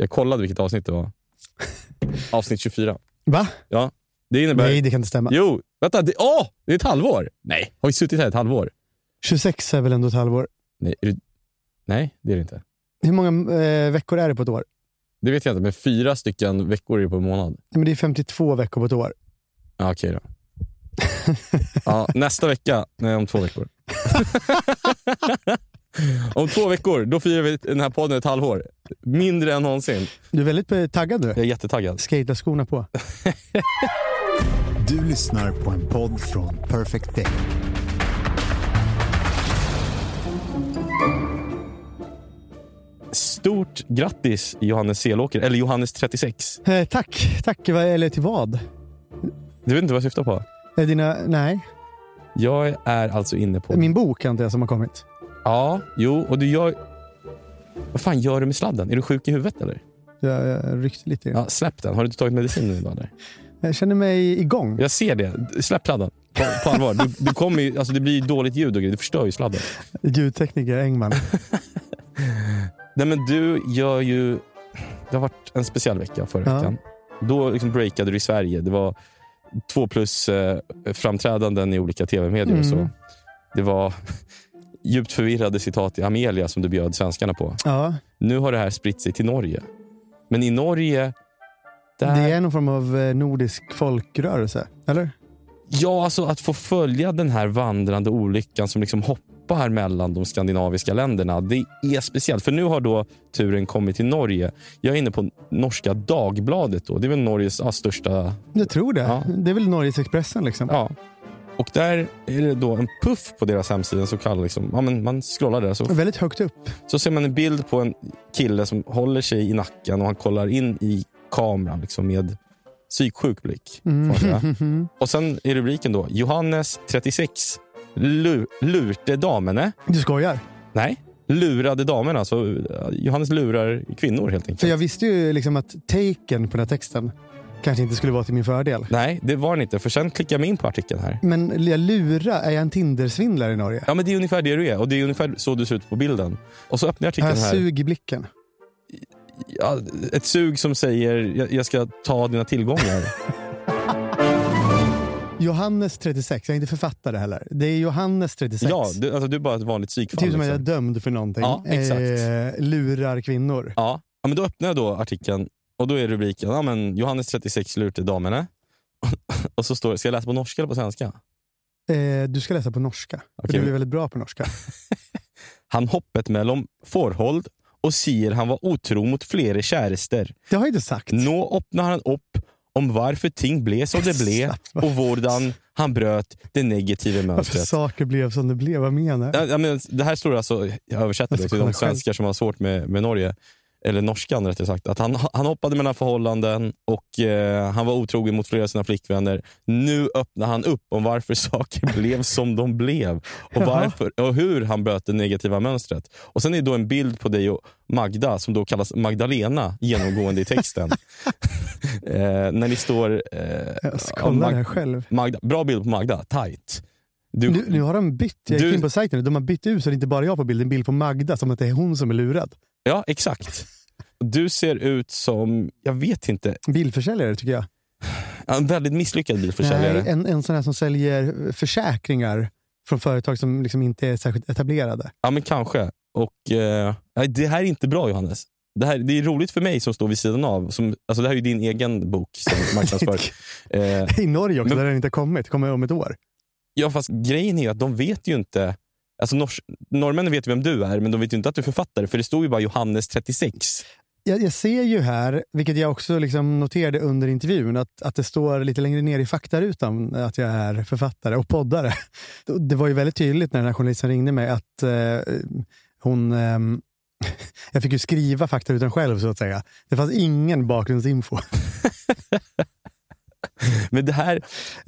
Jag kollade vilket avsnitt det var. Avsnitt 24. Va? Ja, det innebär... Nej, det kan inte stämma. Jo, vänta. Det, åh, det är ett halvår. Nej, har vi suttit här ett halvår? 26 är väl ändå ett halvår? Nej, är det, nej det är det inte. Hur många eh, veckor är det på ett år? Det vet jag inte, men fyra stycken veckor är det på en månad. Ja, Men det är 52 veckor på ett år. Ja, okej då. ja, nästa vecka, nej om två veckor. om två veckor, då firar vi den här podden ett halvår. Mindre än någonsin. Du är väldigt eh, taggad nu. Jag är jättetaggad. Skate-skorna på. Du lyssnar på en podd från Perfect Day. Stort grattis Johannes Selåker, eller Johannes 36. Eh, tack. Tack. Vad- Eller till vad? Du vet inte vad jag syftar på? Är dina... Nej. Jag är alltså inne på... Min bok antar jag som har kommit. Ja, jo, och du gör... Vad fan gör du med sladden? Är du sjuk i huvudet eller? Jag, jag ryckte lite. Ja, släpp den. Har du inte tagit medicin nu idag eller? Jag känner mig igång. Jag ser det. Släpp sladden. På, på allvar. Du, du kommer ju, alltså det blir ju dåligt ljud och grejer. Du förstör ju sladden. Ljudtekniker Engman. Nej men du gör ju... Det har varit en speciell vecka förra Ja. veckan. Då liksom breakade du i Sverige. Det var två plus eh, framträdanden i olika tv-medier och så. Mm. Det var djupt förvirrade citat i Amelia som du bjöd svenskarna på. Ja, Nu har det här spritt sig till Norge. Men i Norge... Där, det är någon form av eh, nordisk folkrörelse. Eller? Ja, alltså att få följa den här vandrande olyckan som liksom hoppar mellan de skandinaviska länderna. Det är speciellt. För nu har då turen kommit till Norge. Jag är inne på norska Dagbladet. Då. Det är väl Norges ja, största... Jag tror det. Ja. Det är väl Norges Expressen liksom. Ja. Och där är det då en puff på deras hemsida. Så kallad, liksom, ja, men man scrollar där så, Väldigt högt upp. så ser man en bild på en kille som håller sig i nacken och han kollar in i kameran liksom, med psyksjuk blick. Mm. Och sen är rubriken då Johannes 36 lu, lurte damerna. Du skojar? Nej, lurade damerna. Så eh, Johannes lurar kvinnor helt enkelt. För jag visste ju liksom att taken på den här texten kanske inte skulle vara till min fördel. Nej, det var den inte. För sen klickar jag mig in på artikeln här. Men jag lura, är jag en Tindersvindlare i Norge? Ja, men det är ungefär det du är. Och det är ungefär så du ser ut på bilden. Och så öppnar jag artikeln här. sug i blicken? Ja, ett sug som säger jag, jag ska ta dina tillgångar. Johannes 36, jag är inte författare heller. Det är Johannes 36. ja, du, alltså, du är bara ett vanligt psykfall. typ som att jag är liksom. dömd för någonting. Ja, exakt. Eh, lurar kvinnor. ja. ja, men då öppnar jag då artikeln och då är rubriken ja, men Johannes 36 lurte damerna. och så står det, ska jag läsa på norska eller på svenska? Eh, du ska läsa på norska. Okej, du är väldigt bra på norska. Han hoppet mellom forhold og sier han var otro mot flere kjærester. Det har jag inte sagt. Nå åpner han opp om varför ting ble som det ble, og hvordan han brøt det negative Varför mönstret. saker blev som det blev. Vad menar Ja, ja, men det här står alltså, jag översätter det till de svenskar som har svårt med, med Norge, eller norskan rättare sagt. Att han, han hoppade mellan förhållanden och eh, han var otrogen mot flera av sina flickvänner. Nu öppnar han upp om varför saker blev som de blev och, varför, och hur han bröt det negativa mönstret. Och Sen är det då en bild på dig och Magda som då kallas Magdalena genomgående i texten. eh, när ni står... Eh, Jag ska kolla Mag- själv. Magda, bra bild på Magda, tight. Du, Nu, nu har de bytt. Jag gick Du- in på sajten nu. De har bytt ut så det är inte bara jag på bilden. En bild på Magda som att det är hon som är lurad. Ja, exakt. Du ser ut som, jag vet inte, Bilförsäljare tycker jag. en väldigt misslyckad bilförsäljare. Nej, en, en sån här som säljer försäkringar från företag som liksom inte är särskilt etablerade. Ja, men kanske. Och, eh, det här är inte bra, Johannes. Det, här, det är roligt för mig som står vid sidan av. Som, alltså det här är ju din egen bok som marknadsför. eh, I Norge också, Men- där den inte har kommit. kommer om ett år. Ja, fast grejen är ju att de vet ju inte... Alltså nors, norrmännen vet vem du är, men de vet ju inte att du är författare. För det står ju bara Johannes 36. Jag, jag ser ju här, vilket jag också liksom noterade under intervjun, att, att det står lite längre ner i faktarutan att jag är författare och poddare. Det var ju väldigt tydligt när den här journalisten ringde mig att eh, hon... ehm, jag fick ju skriva faktarutan själv så att säga. Det fanns ingen bakgrundsinfo. Men det här...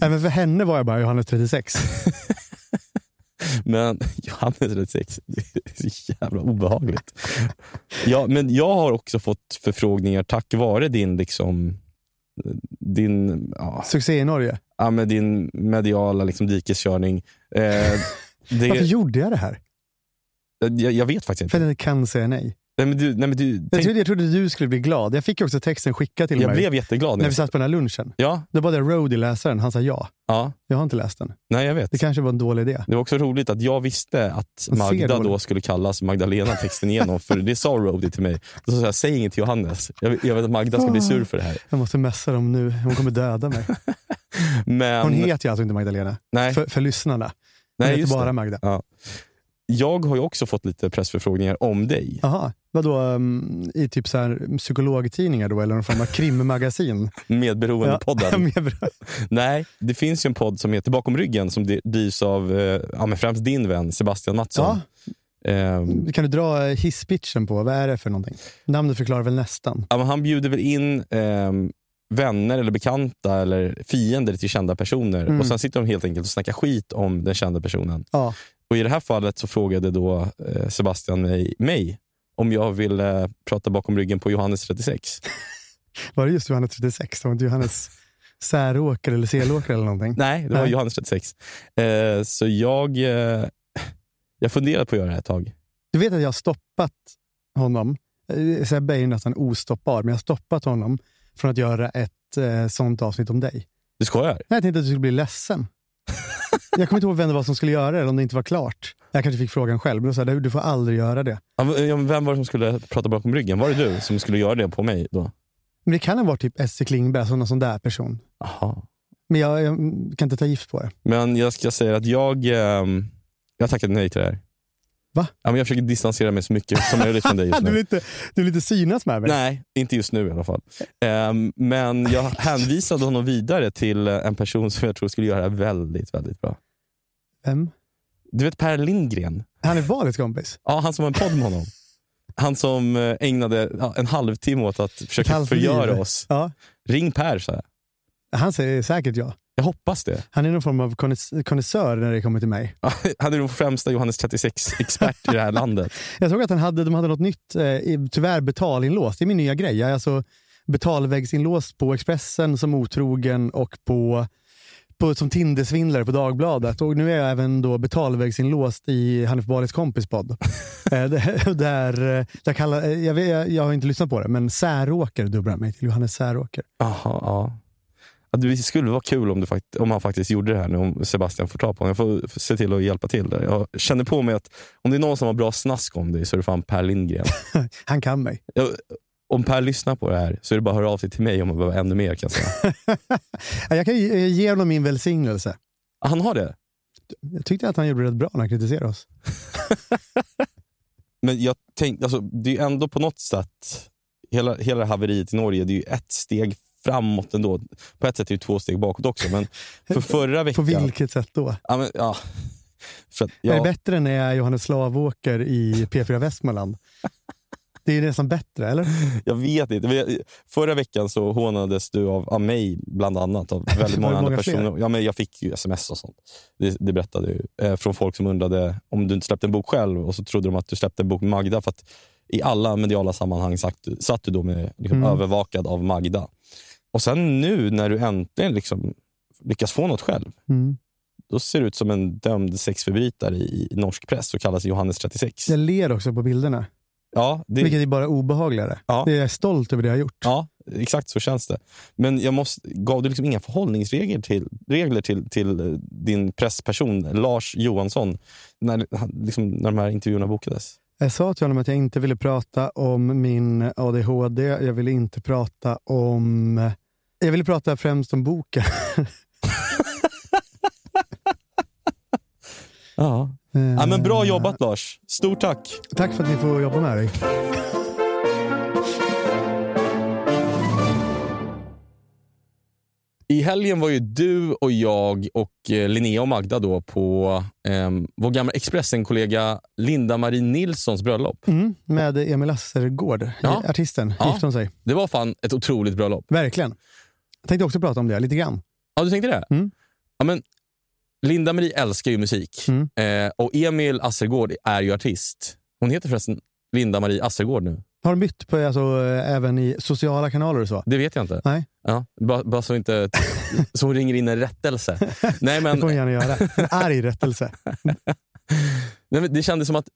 Även för henne var jag bara Johannes 36. Men Johannes 36, det är så jävla obehagligt. Ja, men jag har också fått förfrågningar tack vare din liksom din, ja, Succé i Norge. ja, med din mediala liksom, dikeskörning. Eh, Varför det, gjorde jag det här? jag, jag vet faktiskt För inte. att jag kan säga nej. Nej, men du, nej, men du, Jag tänk, trodde, jag trodde du skulle bli glad. Jag fick också texten skickad till jag mig blev jätteglad. när vi satt på den här lunchen. ja, Då bad jag Roadie läsa den. Han sa ja. ja, Jag har inte läst den. nej jag vet. Det kanske var en dålig idé. Det var också roligt att jag visste att Magda då skulle kallas Magdalena texten igenom, för det sa Rody till mig. Då sa jag, säg inget till Johannes. Jag, jag vet att Magda ska bli sur för det här. Jag måste messa dem nu. Hon kommer döda mig. Men, Hon heter ju alltså inte Magdalena. nej, För, för lyssnarna. Hon nej, heter bara det. Magda. Ja. Jag har ju också fått lite pressförfrågningar om dig. Jaha. Vadå, um, i typ så här psykologtidningar då, eller någon form av krimmagasin? Medberoendepodden. mer bra. Nej, det finns ju en podd som heter Bakom ryggen som drivs av eh, ja, men främst din vän Sebastian Mattsson. ja, Ehm, kan du dra eh, hisspitchen på? Vad är det för någonting? Namnet förklarar väl nästan. ja, han bjuder väl in ehm, vänner eller bekanta eller fiender till kända personer Mm. och sen sitter de helt enkelt och snackar skit om den kända personen. Ja. Och I det här fallet så frågade då eh, Sebastian mig, mig om jag ville prata bakom ryggen på Johannes 36. Var det just Johannes 36? Det var inte Johannes Säråker eller Selåker eller någonting? Nej, det var Nej. Johannes 36. Eh, så jag, eh, jag funderat på att göra det här ett tag. Du vet att jag har stoppat honom. Sebbe är ju nästan ostoppbar, men jag har stoppat honom från att göra ett eh, sånt avsnitt om dig. Du skojar? Nej, Jag tänkte att du skulle bli ledsen. Jag kommer inte ihåg vem det var som skulle göra det, eller om det inte var klart. Jag kanske fick frågan själv, men sa jag, du får aldrig göra det. Ja, men, ja, men Vem var det som skulle prata bakom ryggen? Var det du som skulle göra det på mig då? Men det kan ha varit typ Esse Klingberg, alltså någon sån där person. Aha. Men jag, jag kan inte ta gift på det. Men jag ska säga att jag, ehm, jag tackade nej till det här. Va? Ja, men jag försöker distansera mig så mycket som möjligt från dig just Du vill nu. inte, du vill inte synas med mig? Nej, inte just nu i alla fall. Ehm, men jag hänvisade honom vidare till en person som jag tror skulle göra det väldigt, väldigt bra. Vem? Du vet Per Lindgren? Han är Valets kompis. Ja, han som har en podd med honom. Han som eh, ägnade en halvtimme åt att försöka förgöra oss. Ja, Ring Per, sa jag. han säger säkert ja. Jag hoppas det. Han är någon form av konnässör när det kommer till mig. Han är den främsta Johannes 36-expert i det här landet. Jag såg att han hade, de hade något nytt, eh, tyvärr betalinlåst. Det är min nya grej. Jag är alltså betalvägsinlåst på Expressen som otrogen och på, på, som Tindersvindlare på Dagbladet. Och nu är jag även då betalvägsinlåst i Hanif Balis kompis podd. Eh, där, där, eh, kallar, eh, jag, vet, jag, jag har inte lyssnat på det, men Säråker dubblar mig till Johannes Säråker. Aha, ja. Ja, Det skulle vara kul om, du fakt- om han faktiskt gjorde det här nu, om Sebastian får ta på honom. Jag får se till att hjälpa till där. Jag känner på mig att om det är någon som har bra snask om dig så är det fan Per Lindgren. Han kan mig. Jag, om Per lyssnar på det här så är det bara att höra av sig till mig om man behöver ännu mer. Kan jag, säga. Ja, Jag kan ge eh, ge honom min välsignelse. Han har det? Jag tyckte att han gjorde rätt bra när han kritiserade oss. Men jag tänkte, alltså, det är ändå på något sätt, hela, hela det haveriet i Norge, det är ju ett steg framåt ändå. På ett sätt är det två steg bakåt också. Men för förra På veckan... vilket sätt då? Ja, men, ja. Att, Är det ja, bättre än när jag är Johannes Slavåker i P4 Västmanland? Det är nästan bättre, eller? jag vet inte. Förra veckan så hånades du av, av mig bland annat. Av väldigt många det andra många personer. Ja, men jag fick ju sms och sånt. Det, det berättade ju. Eh, från folk som undrade om du inte släppte en bok själv och så trodde de att du släppte en bok med Magda. För att i alla mediala sammanhang sagt, satt du då med, liksom, Mm. övervakad av Magda. Och sen nu när du äntligen liksom lyckas få något själv, Mm. då ser du ut som en dömd sexförbrytare i, i norsk press och kallas Johannes 36. Jag ler också på bilderna, Ja, det, vilket är bara obehagligare. Ja. Det är jag stolt över det jag har gjort. Ja, exakt så känns det. Men jag måste, gav du liksom inga förhållningsregler till, regler till, till din pressperson Lars Johansson när, liksom, när de här intervjuerna bokades? Jag sa till honom att jag inte ville prata om min ADHD. Jag ville inte prata om... Jag ville prata främst om boken. Ja. ja men bra jobbat Lars. Stort tack. Tack för att ni får jobba med dig. I helgen var ju du och jag och eh, Linnea och Magda då på eh, vår gamla Expressen-kollega Linda-Marie Nilssons bröllop. Mm, med Emil Assergård, Ja. artisten. Ja. Gifte hon sig. Det var fan ett otroligt bröllop. Verkligen. Jag tänkte också prata om det lite grann. Ja, du tänkte det? Mm. Ja, men Linda-Marie älskar ju musik Mm. eh, och Emil Assergård är ju artist. Hon heter förresten Linda-Marie Assergård nu. Har de bytt på, alltså, eh, även i sociala kanaler och så? Det vet jag inte. Nej. Ja, bara, bara så, inte, så hon ringer in en rättelse. Nej, Det men, får hon gärna göra. En arg rättelse. Nej, det kändes som att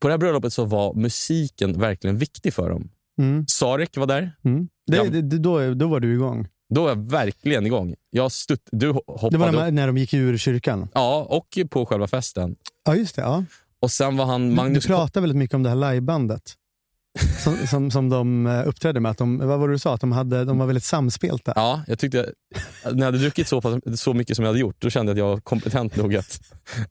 på det här bröllopet så var musiken verkligen viktig för dem. Mm. Sarek var där. Mm. Det, det, det, då, då var du igång. Då var jag verkligen igång. Jag stutt, du hoppade Det var när, upp. när de gick ur kyrkan. Ja, och på själva festen. Ja, just det. Ja. Och sen var han Du, du Magnus... pratar väldigt mycket om det här livebandet. Som, som, som de eh, uppträdde med. Att de, vad var det du sa? Att de, hade, de var väldigt samspelta. Ja, jag tyckte när jag hade druckit så, pass, så mycket som jag hade gjort, då kände jag att jag var kompetent nog att,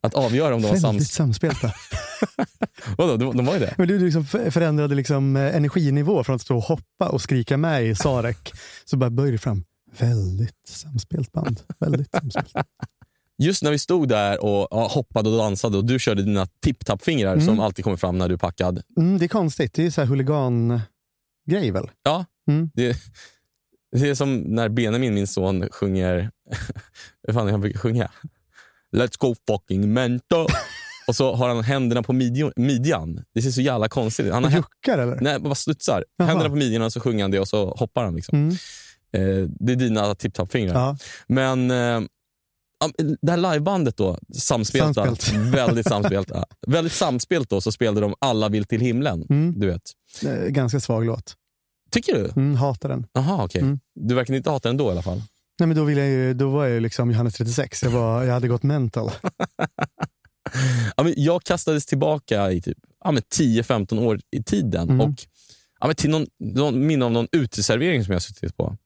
att avgöra om de var sams... samspelta. Vadå, de, de var ju det. Men du liksom förändrade liksom eh, energinivå från att stå och hoppa och skrika med i Sarek. Så bara böjde fram. Väldigt samspelt band. Väldigt samspelt. Just när vi stod där och ja, hoppade och dansade och du körde dina tipp-tapp-fingrar Mm. som alltid kommer fram när du är packad. Mm, det är konstigt. Det är så här huligan-grej väl? Ja, Mm. det, det är som när Benjamin, min son, sjunger... Vad fan är han brukar sjunga? Let's go fucking mento. Och så har han händerna på midjan. Det ser så jävla konstigt ut. Han har Juckar eller? Nej, bara studsar. Jaha. Händerna på midjan och så sjunger han det och så hoppar han. Liksom. Mm. Eh, det är dina tipp-tapp-fingrar. Ja. Men eh, det här livebandet då, samspelta. Samspelt. Väldigt samspelta. väldigt samspelt då så spelade de Alla vill till himlen. Mm. Du vet. Ganska svag låt. Tycker du? Mm, hatar den. Jaha, okej. Mm. Du verkar inte hata den då i alla fall. Nej, men då, ville jag ju, då var jag ju liksom Johannes 36. Jag, var, jag hade gått mental. Ja, men jag kastades tillbaka i typ ja, men 10-15 år i tiden. Mm. Och, ja, till någon, någon minne av någon uteservering som jag suttit på.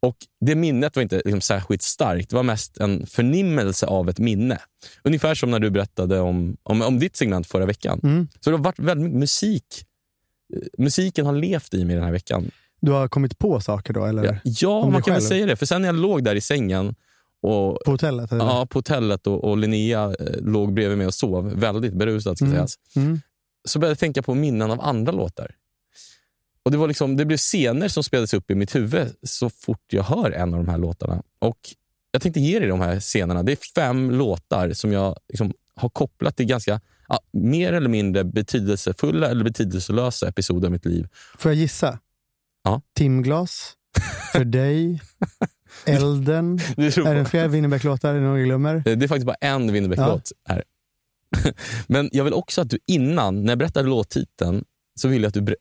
Och Det minnet var inte liksom särskilt starkt. Det var mest en förnimmelse av ett minne. Ungefär som när du berättade om, om, om ditt segment förra veckan. Mm. Så det har varit väldigt mycket musik. Musiken har levt i mig den här veckan. Du har kommit på saker då? Eller? Ja, ja man kan väl säga det. För sen när jag låg där i sängen och På hotellet? Eller? Ja, på hotellet och, och Linnea eh, låg bredvid mig och sov. Väldigt berusad ska Mm. sägas. Mm. Så började jag tänka på minnen av andra låtar. Och Det var liksom, det blev scener som spelades upp i mitt huvud så fort jag hör en av de här låtarna. Och Jag tänkte ge dig de här scenerna. Det är fem låtar som jag liksom har kopplat till ganska ja, mer eller mindre betydelsefulla eller betydelselösa episoder av mitt liv. Får jag gissa? Ja. Timglas, För dig, Elden. Är det fler Winnerbäck-låtar? Är det någon jag glömmer? Det är faktiskt bara en Winnerbäck-låt här. Men jag vill också att du innan, när jag berättar låttiteln, så vill jag att du,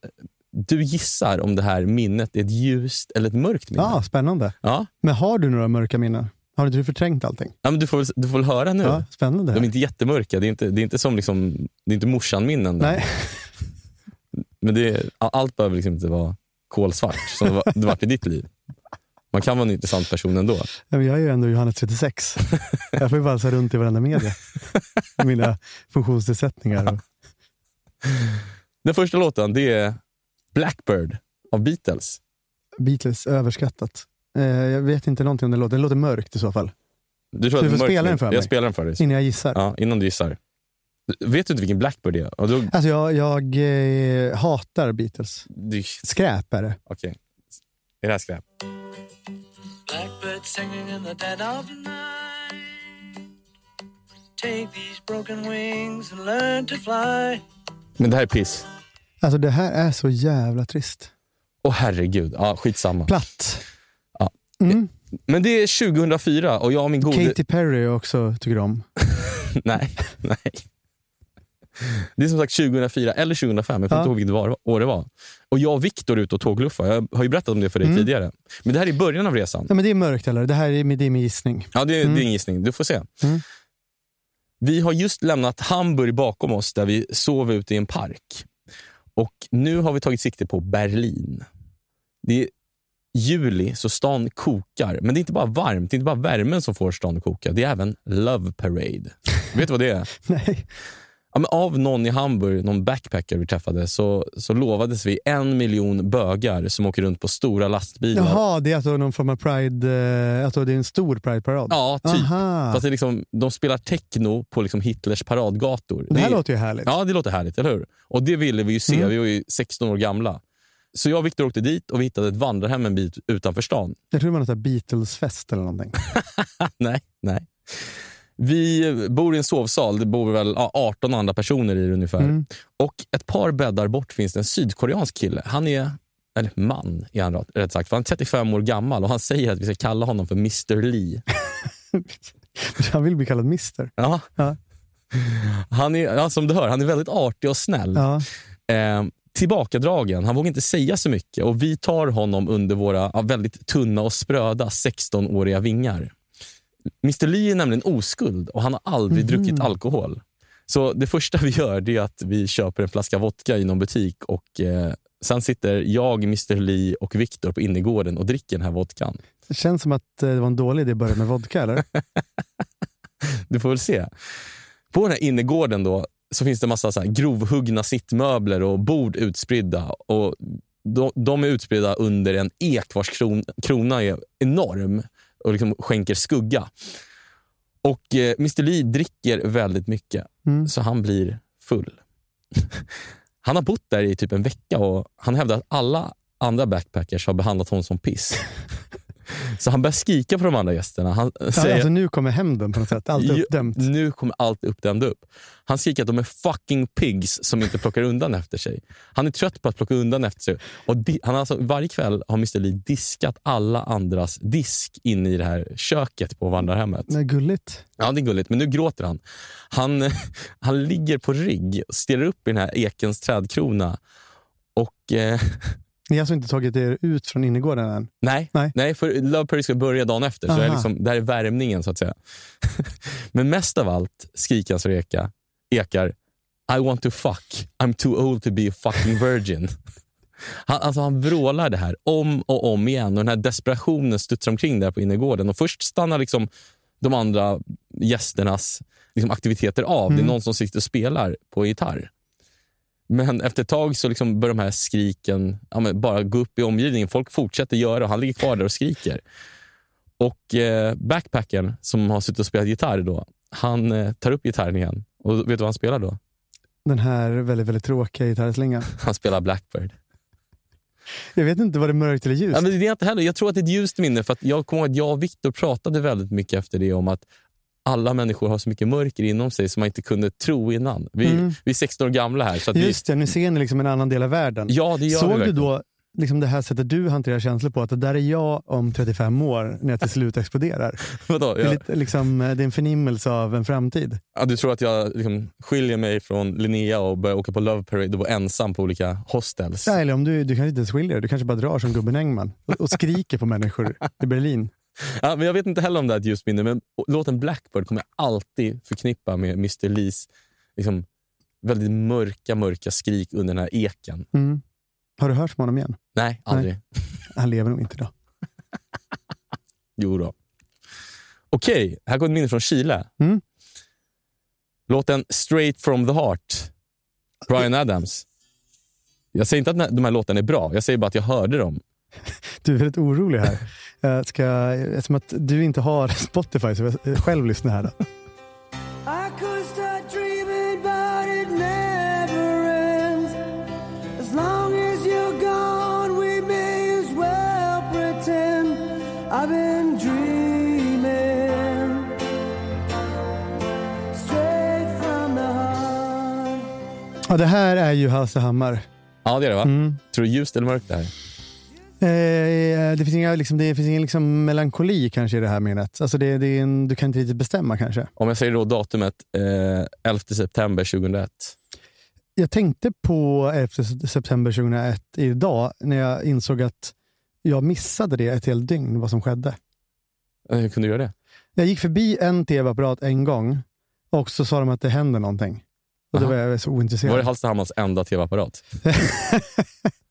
du gissar om det här minnet är ett ljust eller ett mörkt minne. Ja, spännande. Ja. Men har du några mörka minnen? Har inte du förträngt allting? Ja, men du, får, väl- du får väl höra nu. Ja, spännande. De är inte jättemörka. Det är inte, det är inte som liksom, det är inte morsan-minnen. Nej. Men det är, allt behöver liksom inte vara kolsvart som det var, det varit i ditt liv. Man kan vara en intressant person ändå. Jag är ju ändå Johannes 36. Jag får ju valsa runt i varenda media. Mina funktionsnedsättningar. Och... Den första låten det är Blackbird av Beatles. Beatles, överskattat. Eh, jag vet inte någonting om den låten. Den låter mörkt i så fall. Du tror Du får spela den för mig. Jag spelar den för dig. Innan jag gissar. Ja, innan du gissar. Vet du inte vilken Blackbird det är? Då, Alltså jag, jag eh, hatar Beatles. du, Skräp är det. okej. Det här skräp? Blackbird singing in the dead of night. Take these broken wings and learn to fly. Men det här är piss. Alltså det här är så jävla trist. Åh herregud. Ja, skitsamma. Platt. Ja. Mm. Men det är 2004 och jag och min gode... Katy Perry också tycker om. Nej, nej. Det är som sagt 2004 eller 2005. Jag kommer Ja. inte ihåg vilket var, år det var. Och jag och Viktor är ute och tågluffar. Jag har ju berättat om det för dig Mm. tidigare. Men det här är början av resan. Ja, men det är mörkt eller? Det här är, det är min gissning. Ja, det, Mm. är en gissning. Du får se. Mm. Vi har just lämnat Hamburg bakom oss där vi sov ute i en park. Och Nu har vi tagit sikte på Berlin. Det är juli, så stan kokar. Men det är inte bara varmt, det är inte bara värmen som får stan att koka. Det är även Love Parade. Vet du vad det är? Nej. Ja, men av någon i Hamburg, någon backpacker vi träffade, så, så lovades vi en miljon bögar som åker runt på stora lastbilar. Jaha, det är alltså någon form av pride, eh, alltså det är en stor prideparad? Ja, typ. Aha. Fast det är liksom, de spelar techno på liksom Hitlers paradgator. det här är- låter ju härligt. Ja, det låter härligt, eller hur? Och det ville vi ju se. Mm. Vi var ju 16 år gamla. Så jag och Viktor åkte dit och vi hittade ett vandrarhem en bit utanför stan. Jag tror det var något där Beatles-fest eller någonting. nej, nej. Vi bor i en sovsal. Det bor väl ja, 18 andra personer i det ungefär. Mm. Och ett par bäddar bort finns det en sydkoreansk kille. Han är, eller man är han rätt- sagt, för han är 35 år gammal och han säger att vi ska kalla honom för Mr Lee. Han vill bli kallad. Ja. Ja. Han är, ja, som du hör, han är väldigt artig och snäll. Ja. Eh, tillbakadragen. Han vågar inte säga så mycket och vi tar honom under våra ja, väldigt tunna och spröda 16-åriga vingar. Mr Lee är nämligen oskuld och han har aldrig druckit alkohol. Så det första vi gör är att vi köper en flaska vodka i någon butik och eh, sen sitter jag, Mr Lee och Viktor på innergården och dricker den här vodkan. Det känns som att eh, det var en dålig idé att börja med vodka, eller? Du får väl se. På den här innergården då, så finns det massa så grovhuggna sittmöbler och bord utspridda. Och de, de är utspridda under en ek vars kron, krona är enorm och liksom skänker skugga. Och eh, Mr Lee dricker väldigt mycket, Mm. så han blir full. han har bott där i typ en vecka och han hävdar att alla andra backpackers har behandlat honom som piss. så han börjar skrika på de andra gästerna. Han säger, Alltså, nu kommer hämnden på något sätt. Allt är uppdämt. Nu kommer allt uppdämt upp. Han skriker att de är fucking pigs som inte plockar undan efter sig. Han är trött på att plocka undan efter sig. Och han har alltså, varje kväll har Mr Lee diskat alla andras disk inne i det här köket på vandrarhemmet. Det är gulligt. Ja, det är gulligt, men nu gråter han. Han, han ligger på rygg och stirrar upp i den här ekens trädkrona. Och eh, Ni har alltså inte tagit er ut från innergården än? Nej, Nej. nej. för Love Perry ska börja dagen efter. Så det, är liksom, det här är värmningen så att säga. Men mest av allt skriker han så det eka, ekar I want to fuck. I'm too old to be a fucking virgin. Han, alltså han vrålar det här om och om igen och den här desperationen studsar omkring där på innergården. Och först stannar liksom de andra gästernas liksom aktiviteter av. Det är någon som sitter och spelar på gitarr. Men efter ett tag så liksom börjar de här skriken ja, bara gå upp i omgivningen. Folk fortsätter göra och han ligger kvar där och skriker. Och eh, backpacken som har suttit och spelat gitarr då, han eh, tar upp gitarren igen. Och vet du vad han spelar då? Den här väldigt, väldigt tråkiga gitarrslingan. Han spelar Blackbird. Jag vet inte vad det mörkt eller ljust. Ja, men det är inte heller. Jag tror att det är ett ljust minne. För att jag kommer ihåg att jag och Viktor pratade väldigt mycket efter det om att alla människor har så mycket mörker inom sig som man inte kunde tro innan. Vi, Mm. vi är 16 år gamla här. Så att vi, Just det, nu ser ni liksom en annan del av världen. ja, det gör vi Såg du då liksom det här sättet du hanterar känslor på? Att det där är jag om 35 år när jag till slut exploderar. Vadå? Det, är liksom, det är en förnimmelse av en framtid. ja, du tror att jag liksom skiljer mig från Linnea och börjar åka på Love Parade och vara ensam på olika hostels? Ja, eller om du, du kanske inte ens skiljer dig, du kanske bara drar som gubben Engman och, och skriker på människor i Berlin. Ja, men jag vet inte heller om det är ett ljust minne, men låten Blackbird kommer jag alltid förknippa med Mr Lees liksom, väldigt mörka, mörka skrik under den här eken. Mm. Har du hört om honom igen? Nej, aldrig. Han lever nog inte idag. Jo då. Okej, här går ett minne från Chile. Mm. Låten Straight from the Heart, Brian Adams. Jag säger inte att de här låtarna är bra, jag säger bara att jag hörde dem. Du är väldigt orolig här. Jag ska, eftersom att du inte har Spotify så vill jag själv lyssna här. Då. Ja, det här är ju Hallstahammar. Ja, det är det va? Mm. Tror du ljust eller mörkt det här? Eh, det finns liksom, det finns ingen liksom, melankoli kanske i det här minnet. Alltså det, det är en, du kan inte riktigt bestämma kanske. Om jag säger då datumet eh, 11 september 2001. Jag tänkte på 11 september 2001 idag när jag insåg att jag missade det ett helt dygn, vad som skedde. Eh, Hur kunde du göra det? Jag gick förbi en tv-apparat en gång och så sa de att det händer någonting. Och då var jag så ointresserad. Var det Hallstahammars enda tv-apparat?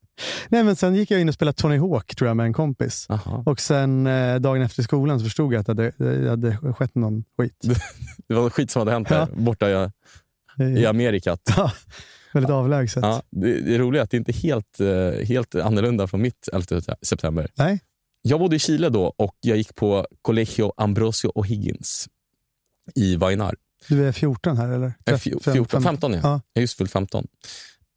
Nej, men sen gick jag in och spelade Tony Hawk tror jag, med en kompis. Aha. Och sen eh, dagen efter skolan så förstod jag att det hade, det hade skett någon skit. Det var skit som hade hänt här, borta i, i Amerikat. Ja, väldigt avlägset. Ja, det, det är roligt att det inte är helt, eh, helt annorlunda från mitt 11 september. Nej? Jag bodde i Chile då och jag gick på Colegio Ambrosio O'Higgins i Vainar. Du är 14 här eller? Eh, fjo- Fem- 14, fem- 15 ja. Ja. Jag är just fyllt 15.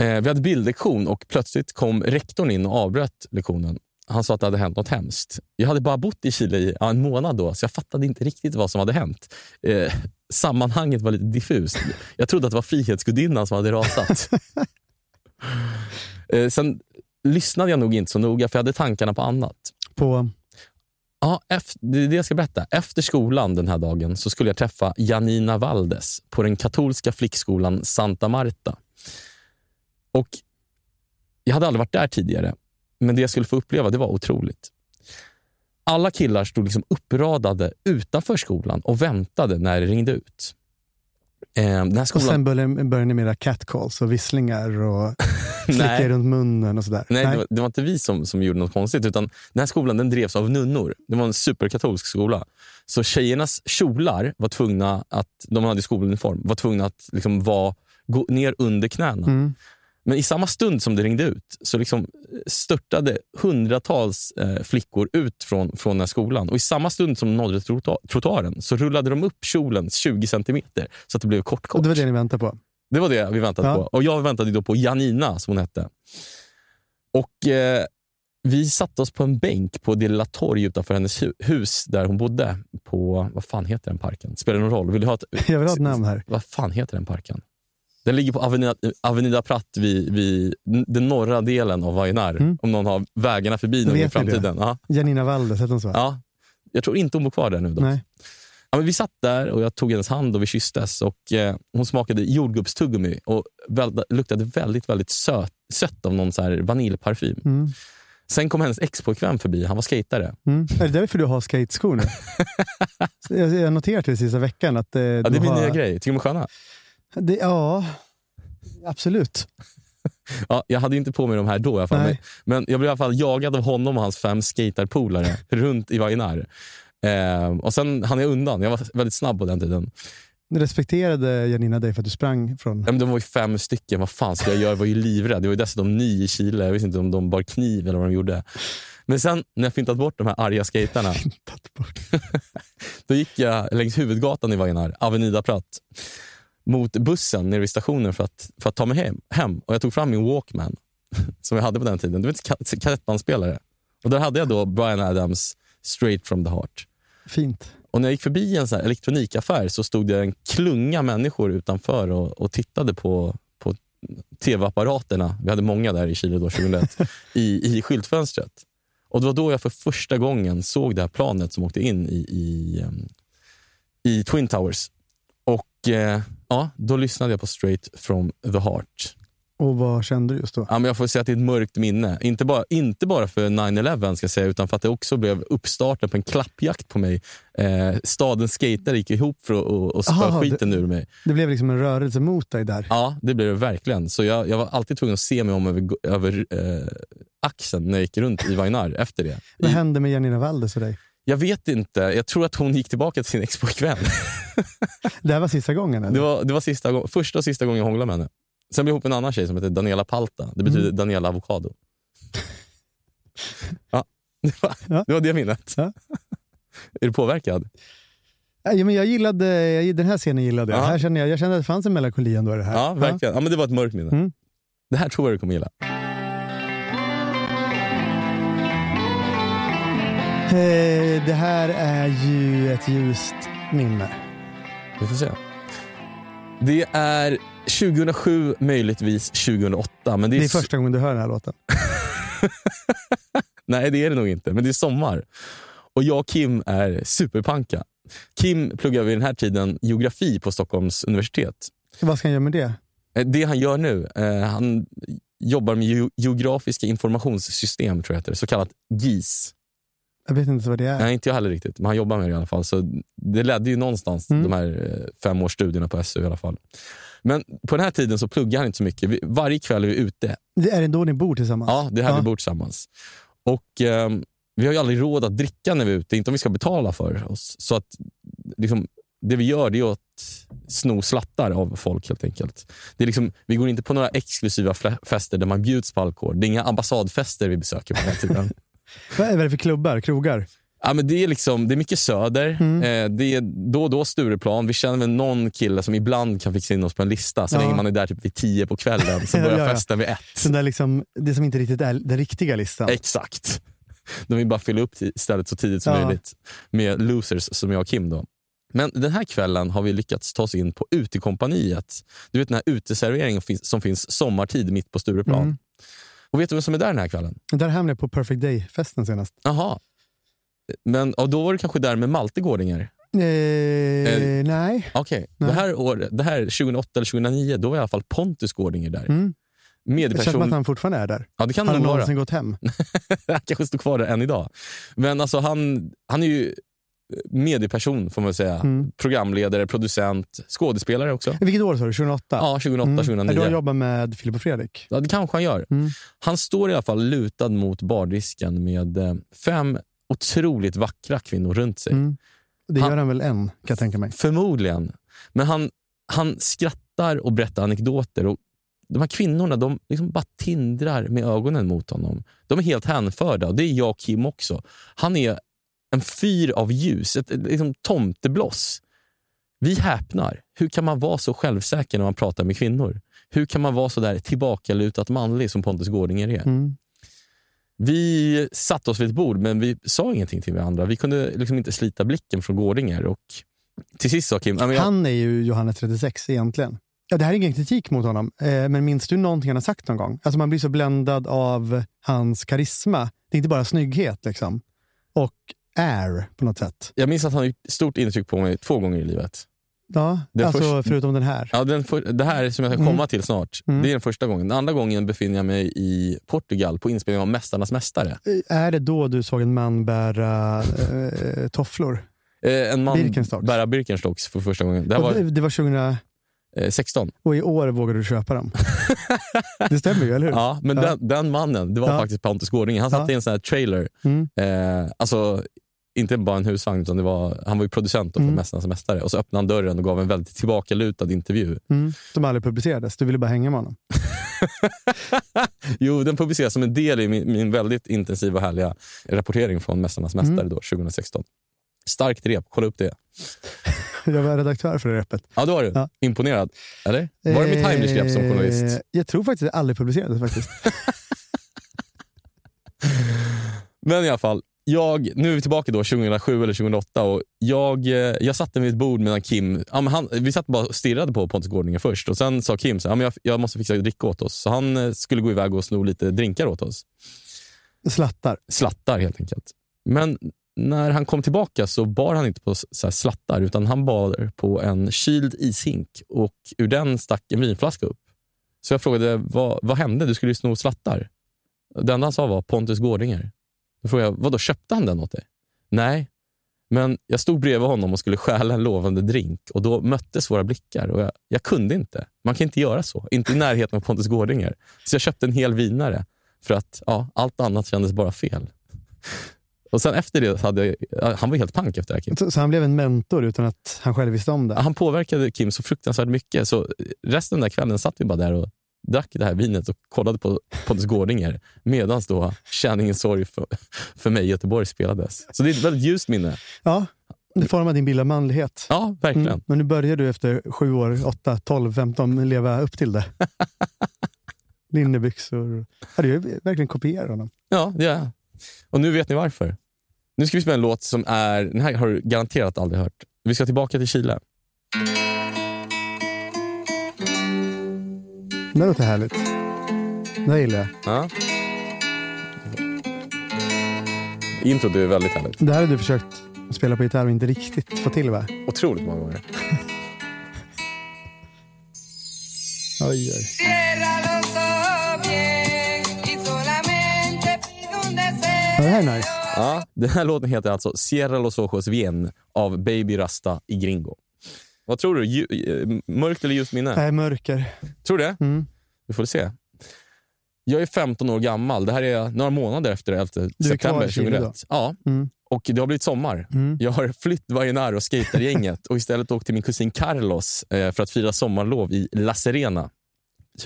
Eh, vi hade bildlektion och plötsligt kom rektorn in och avbröt lektionen. Han sa att det hade hänt något hemskt. Jag hade bara bott i Chile i en månad då, så jag fattade inte riktigt vad som hade hänt. Eh, sammanhanget var lite diffust. Jag trodde att det var Frihetsgudinnan som hade rasat. eh, sen lyssnade jag nog inte så noga, för jag hade tankarna på annat. På, Ja, efter, det är det jag ska berätta. Efter skolan den här dagen så skulle jag träffa Janina Valdes på den katolska flickskolan Santa Marta. Och Jag hade aldrig varit där tidigare, men det jag skulle få uppleva det var otroligt. Alla killar stod liksom uppradade utanför skolan och väntade när det ringde ut. Eh, den här Och skolan... sen började, började ni med catcalls och visslingar och Nej. slicka runt munnen och sådär. Nej, Det, var, det var inte vi som, som gjorde något konstigt. Utan den här skolan den drevs av nunnor. Det var en superkatolsk skola. Så tjejernas kjolar var tvungna att, de hade skoluniform, var tvungna att liksom vara, gå ner under knäna. Mm. Men i samma stund som det ringde ut så liksom störtade hundratals eh, flickor ut från, från den här skolan. Och I samma stund som de nådde trottoa- trottoaren så rullade de upp kjolen 20 centimeter så att det blev kort, kort. Och det var det ni väntade på? Det var det vi väntade Ja. på. Och Jag väntade då på Janina, som hon hette. Och eh, Vi satte oss på en bänk på det lilla torg utanför hennes hu- hus där hon bodde. På, vad fan heter den parken? Spelar det någon roll? Vill du ha ett, Jag vill ha ett namn här. vad fan heter den parken? Den ligger på Avenida, Avenida Pratt vid, vid den norra delen av Vajenar. Mm. Om någon har vägarna förbi någon i framtiden. Ja, Janina Valdes, hette hon så? ja. Jag tror inte hon bor kvar där nu. Dock. Nej. Ja, men vi satt där och jag tog hennes hand och vi kysstes. Och, eh, hon smakade jordgubbstuggummi och väl, luktade väldigt väldigt söt, sött av någon så vaniljparfym. Mm. Sen kom hennes expojkvän förbi. Han var skatare. Mm. Är det därför du har skateskor nu? Jag har noterat det sista veckan. Att, eh, Ja, det är min har... nya grej. Tycker du de är sköna? Det, ja, absolut. Ja, jag hade inte på mig de här då i alla fall. Men, men jag blev i alla fall jagad av honom och hans fem skaterpolare runt i Vajenar. Eh, och sen hann jag undan. Jag var väldigt snabb på den tiden. Respekterade Janina dig för att du sprang från... Ja, men de var ju fem stycken. Vad fan skulle jag göra? Jag var ju livrädd. Jag var ju dessutom ny i Chile. Jag visste inte om de bar kniv eller vad de gjorde. Men sen när jag fintat bort de här arga bort. då gick jag längs huvudgatan i Vajenar, Avenida Pratt, mot bussen nere vid stationen för att, för att ta mig hem. hem. Och Jag tog fram min Walkman, som jag hade på den tiden. Du vet, ka- kassettbandspelare. Och där hade jag då Brian Adams Straight from the Heart. Fint. Och när jag gick förbi en så elektronikaffär så stod det en klunga människor utanför och, och tittade på, på tv-apparaterna. Vi hade många där i Chile då, 2001, i, i skyltfönstret. Och det var då jag för första gången såg det här planet som åkte in i, i, em, i Twin Towers. Och eh, ja, då lyssnade jag på Straight from the Heart. Och vad kände du just då? Ja, men jag får säga att det är ett mörkt minne. Inte bara, inte bara för 9-11 ska säga, utan för att det också blev uppstarten på en klappjakt på mig. Eh, stadens skater gick ihop för att och, och spö Aha, skiten ur mig. Det blev liksom en rörelse mot dig där. Ja, det blev det verkligen. Så jag, jag var alltid tvungen att se mig om över, över eh, axeln när jag gick runt i Vagnar efter det. Vad hände med Janina Valdes och dig? Jag vet inte. Jag tror att hon gick tillbaka till sin expojkvän. Det här var sista gången? Eller? Det var, det var sista, första och sista gången jag hånglade med henne. Sen blev jag ihop med en annan tjej som heter Daniela Palta. Det betyder Mm. Daniela Avocado. ja, det, var, Ja. det var det minnet. Ja. Är du påverkad? Ja, men jag gillade, jag, den här scenen gillade jag. Ja. Här kände jag, jag kände att det fanns en melankoli ändå i det här. Ja, verkligen. Ja, men det var ett mörkt minne. Mm. Det här tror jag du kommer gilla. Eh, Det här är ju ett ljust minne. Vi får se. Det är 2007, möjligtvis 2008. Men det är, Det är första gången du hör den här låten. Nej, det är det nog inte. Men det är sommar. Och jag och Kim är superpanka. Kim pluggar vid den här tiden geografi på Stockholms universitet. Vad ska han göra med det? Eh, Det han gör nu, eh, han jobbar med ge- geografiska informationssystem, tror jag heter, så kallat GIS. Jag vet inte vad det är. Nej, inte jag heller riktigt, men han jobbar med det i alla fall. Så det ledde ju någonstans, Mm. de här eh, fem års studierna på SU i alla fall. Men på den här tiden så pluggar han inte så mycket. Vi, varje kväll är vi ute. Det är det då ni bor tillsammans? Ja, det är här Ja. vi bor tillsammans. Och ehm, vi har ju aldrig råd att dricka när vi är ute, inte om vi ska betala för oss. Så att liksom, det vi gör det är att sno slattar av folk helt enkelt. Det är liksom, vi går inte på några exklusiva fester där man bjuds på alkohol. Det är inga ambassadfester vi besöker på den här tiden. Vad är det för klubbar? Krogar? Ja, men det, är liksom, det är mycket söder. Mm. Eh, det är då och då Stureplan. Vi känner väl någon kille som ibland kan fixa in oss på en lista. Så Ja. länge man är där typ vid tio på kvällen så Ja, börjar ja, ja. festen vid ett. Den där liksom, det som inte riktigt är den riktiga listan. Exakt. De vill bara fylla upp stället så tidigt som möjligt med losers som jag och Kim. Då. Men den här kvällen har vi lyckats ta oss in på Utekompaniet. Du vet den här uteserveringen som finns sommartid mitt på Stureplan. Mm. Och vet du vem som är där den här kvällen? Där hamnade jag på Perfect Day-festen senast. Jaha. Men och då var du kanske där med Malte Gårdinger? Eh, nej. Okej, Nej. det, här år, det här 2008 eller 2009, då var i alla fall Pontus Gårdinger där. Mm. Det känns som att han fortfarande är där. Ja, det kan Har han någonsin gått hem? Han kanske står kvar där än idag. Men alltså han, han är ju medieperson får man säga. Mm. Programledare, producent, skådespelare också. Vilket år sa du? 2008? Ja, 2008, Mm. 2009. Du har jobbat med Filip och Fredrik? Ja, det kanske han gör. Mm. Han står i alla fall lutad mot bardisken med eh, fem otroligt vackra kvinnor runt sig. Mm. Det Han- gör han väl än, kan jag tänka mig. Förmodligen. Men han, han skrattar och berättar anekdoter. Och de här kvinnorna de liksom bara tindrar med ögonen mot honom. De är helt hänförda. Det är jag och Kim också. Han är en fyr av ljus, ett ett liksom tomtebloss. Vi häpnar. Hur kan man vara så självsäker när man pratar med kvinnor? Hur kan man vara så där tillbakalutat manlig som Pontus Gårdinger är? Mm. Vi satte oss vid ett bord, men vi sa ingenting till varandra. Vi kunde liksom inte slita blicken från Gårdinger. Och till sist sa Kim... "Ja, men jag, Han är ju Johannes 36 egentligen. Ja, det här är ingen kritik mot honom, eh, men minns du någonting han har sagt någon gång? Alltså man blir så bländad av hans karisma. Det är inte bara snygghet liksom. Och air på något sätt. jag minns att han har gjort stort intryck på mig två gånger i livet. Ja, är alltså först- förutom den här. Ja, den för, det här som jag ska Mm. komma till snart, Mm. det är den första gången. Den andra gången befinner jag mig i Portugal på inspelning av Mästarnas mästare. Eh, Är det då du såg en man bära eh, tofflor? Eh, en man Birkenstocks. bära Birkenstocks för första gången. Det Och var det, var 2000, eh, 16. och i år vågade du köpa dem. det stämmer ju, eller hur? Ja, men Ja. Den, den mannen, det var Ja. faktiskt Pontus Gårdinger. Han satt Ja. i en sån här trailer. Mm. Eh, alltså, inte bara en husvagn, utan det var, han var ju producent för Mm. Mästarnas mästare. Och så öppnade han dörren och gav en väldigt tillbakalutad intervju. Mm. Som aldrig publicerades. Du ville bara hänga med honom. Jo, den publiceras som en del i min, min väldigt intensiva och härliga rapportering från Mästarnas mästare Mm. då, 2016. Starkt rep, kolla upp det. Jag var redaktör för det repet. Ja, det var du. Ja. Imponerad. Eller? Var det mitt timely som journalist? Eh, Jag tror faktiskt att det aldrig publicerades. faktiskt. Men i alla fall, jag, nu är vi tillbaka då 2007 eller 2008 och jag, eh, jag satte mig vid ett bord medan Kim, ja, men han, vi satt bara och stirrade på Pontus Gårdinger först och sen sa Kim så, här, ja, men jag, jag måste fixa dricka åt oss. Så han eh, skulle gå iväg och sno lite drinkar åt oss. Slattar. Slattar helt enkelt. Men när han kom tillbaka så bar han inte på så här slattar utan han bar på en kyld ishink och ur den stack en vinflaska upp. Så jag frågade, vad, vad hände? Du skulle ju sno slattar. Det enda han sa var Pontus Gårdinger. Då frågade jag, vadå, köpte han den åt dig? Nej, men jag stod bredvid honom och skulle stjäla en lovande drink och då möttes våra blickar och jag, jag kunde inte. Man kan inte göra så. Inte i närheten av Pontus Gårdinger. Så jag köpte en hel vinare för att ja, allt annat kändes bara fel. Och sen efter det, hade jag, ja, han var helt pank efter det här Kim. Så, så han blev en mentor utan att han själv visste om det. Han påverkade Kim så fruktansvärt mycket så resten av den där kvällen satt vi bara där och drack det här vinet och kollade på Pontus Gårdinger medan då Känningens sorg för, för mig i Göteborg spelades. Så det är ett väldigt ljust minne. Ja, det formar din bild av manlighet. Ja, verkligen. Mm. Men nu börjar du efter sju år, åtta, tolv, femton leva upp till det. Linnebyxor. Ja, du verkligen kopierar honom. Ja, det gör jag. Och nu vet ni varför. Nu ska vi spela en låt som är, den här har du garanterat aldrig hört. Vi ska tillbaka till Chile. Det låter härligt. Det gillar jag. Ja. Introt är väldigt härligt. Det här har du försökt spela på gitarr och inte riktigt få till va? Otroligt många gånger. Oj, oj. Ja, det här är nice. Ja, den här låten heter alltså Sierra Los Ojos Bien av Baby Rasta i Gringo. Vad tror du? Ju, eh, mörkt eller ljust minne? Nej, mörker. Tror du det? Mm. Vi får se. Jag är 15 år gammal. Det här är några månader efter 11 Du är kvar september i Chile 2001. Ja, Mm. och det har blivit sommar. Mm. Jag har flytt Vajenär och skatergänget och istället åkt till min kusin Carlos eh, för att fira sommarlov i La Serena.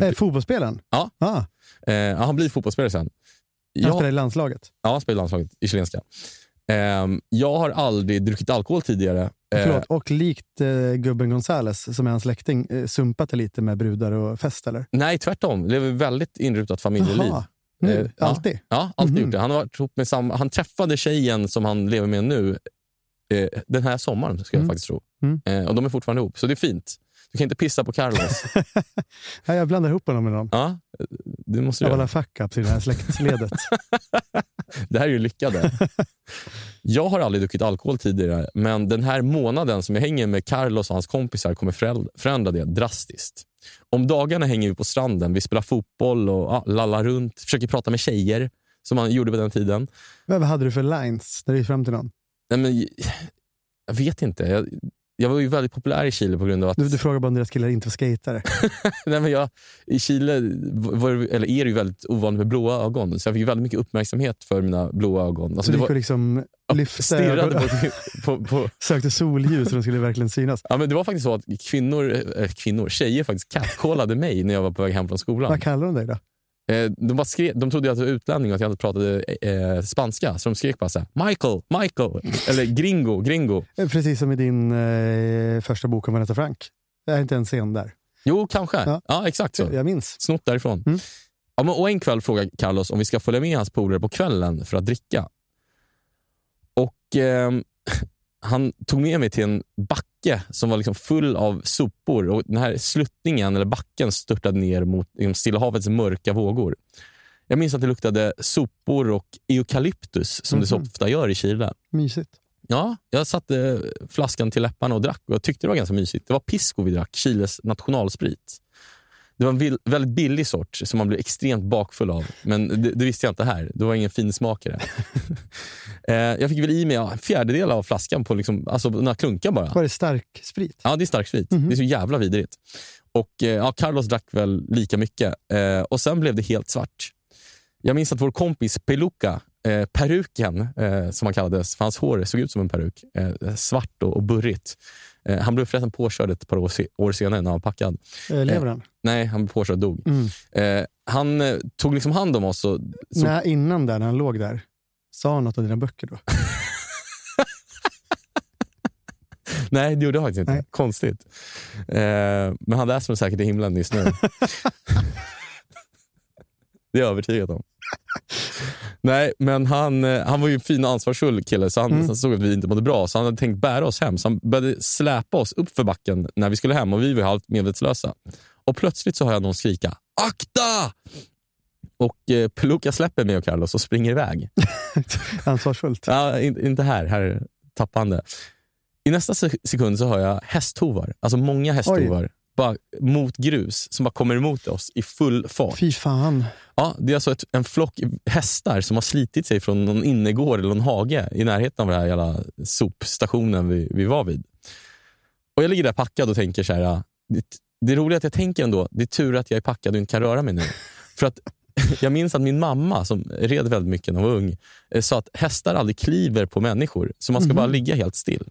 Eh, fotbollsspelaren? Ja. Ah, Eh, han blir fotbollsspelare sen. han Jag, spelar i landslaget. ja, han spelar i landslaget i chilenska. Eh, jag har aldrig druckit alkohol tidigare. Eh, Förlåt. Och likt eh, gubben Gonzales, som är hans släkting, eh, sumpat lite med brudar och fest eller? nej, tvärtom. Ett väldigt inrutat familjeliv. Jaha. Nu, Eh, ja. alltid? Ja, alltid Mhm. gjort det. Han, har ihop med samma, han träffade tjejen som han lever med nu eh, den här sommaren, jag Mm. faktiskt tro. Mm. Eh, och de är fortfarande ihop, så det är fint. Du kan inte pissa på Carlos. Ja, jag blandar ihop honom med någon. ja, det måste du Av göra. alla fuck-ups i det här släktledet. Det här är ju lyckade. Jag har aldrig druckit alkohol tidigare, men den här månaden som jag hänger med Carlos och hans kompisar kommer förändra det drastiskt. Om dagarna hänger vi på stranden, vi spelar fotboll och ja, lallar runt, försöker prata med tjejer, som man gjorde på den tiden. Vad hade du för lines när du gick fram till någon? Nej, men, jag vet inte. Jag, jag var ju väldigt populär i Chile på grund av att... Du, du frågar bara om deras killar inte var skatare. Nej, men jag, I Chile var, eller är det ju väldigt ovanligt med blåa ögon, så jag fick väldigt mycket uppmärksamhet för mina blåa ögon. Alltså, Så du gick och var, liksom lyfte stirrade ögonen, på, på, på, sökte solljus så de skulle verkligen synas. Ja, men det var faktiskt så att kvinnor, äh, kvinnor tjejer faktiskt catcallade mig när jag var på väg hem från skolan. Vad kallar de dig då? Eh, de, bara skrev, de trodde att jag var utlänning och att jag inte pratade eh, spanska, så de skrek bara så här, Michael, Michael, eller gringo, gringo. Eh, Precis som i din eh, första bok om Vanessa Frank. Det är inte en scen där. Jo, kanske. Ja, Ja. exakt så. Jag minns. Snott därifrån. Mm. Ja, men, och en kväll frågade Carlos om vi ska följa med hans polare på kvällen för att dricka. Och ehm, Han tog med mig till en backe som var liksom full av sopor. Och Den här sluttningen, eller backen, störtade ner mot liksom, Stilla havets mörka vågor. Jag minns att det luktade sopor och eukalyptus, som det så Mhm. ofta gör i Chile. Mysigt. Ja, jag satte flaskan till läpparna och drack och jag tyckte det var ganska mysigt. Det var pisco vi drack, Chiles nationalsprit. Det var en väldigt billig sort som man blev extremt bakfull av. Men det, det visste jag inte här. Det var ingen finsmakare. eh, jag fick väl i mig ja, en fjärdedel av flaskan på liksom, alltså, några klunkar bara. Var det stark sprit? Ja, det är stark sprit. Mhm. Det är så jävla vidrigt. Och eh, ja, Carlos drack väl lika mycket. Eh, och sen blev det helt svart. Jag minns att vår kompis Peluca, eh, peruken som han kallades, för hans hår såg ut som en peruk, svart och, och burrigt. Eh, han blev förresten påkörd ett par år, se- år senare när han var packad. Eh, lever han? Nej, han blev påkörd och dog. Mm. Eh, han eh, tog liksom hand om oss. Och, så, Nej, innan där, när han låg där. Sa han något av dina böcker då? Nej, det gjorde han faktiskt inte. Nej. Konstigt. Eh, men han läser dem säkert i himlen just nu. det är jag övertygad om. Nej, men han, eh, han var ju en fin och ansvarsfull kille, så han, Mm. han såg att vi inte mådde bra. Så han hade tänkt bära oss hem. Så han började släpa oss upp för backen när vi skulle hem och vi var halvt medvetslösa. Och plötsligt så hör jag någon skrika ”Akta!” Och eh, Peluca släpper mig och Carlos och springer iväg. Ansvarsfullt. Ja, in, inte här. Här är tappande. I nästa se- sekund så hör jag hästhovar. Alltså många hästhovar. Bara mot grus som bara kommer emot oss i full fart. Fy fan. Ja, det är alltså ett, en flock hästar som har slitit sig från någon innergård eller någon hage i närheten av den här jävla sopstationen vi, vi var vid. Och Jag ligger där packad och tänker så här. Det, det är roligt att jag tänker ändå, det är tur att jag är packad och inte kan röra mig nu. För att jag minns att min mamma, som red väldigt mycket när hon var ung, eh, sa att hästar aldrig kliver på människor, så man ska bara ligga helt still.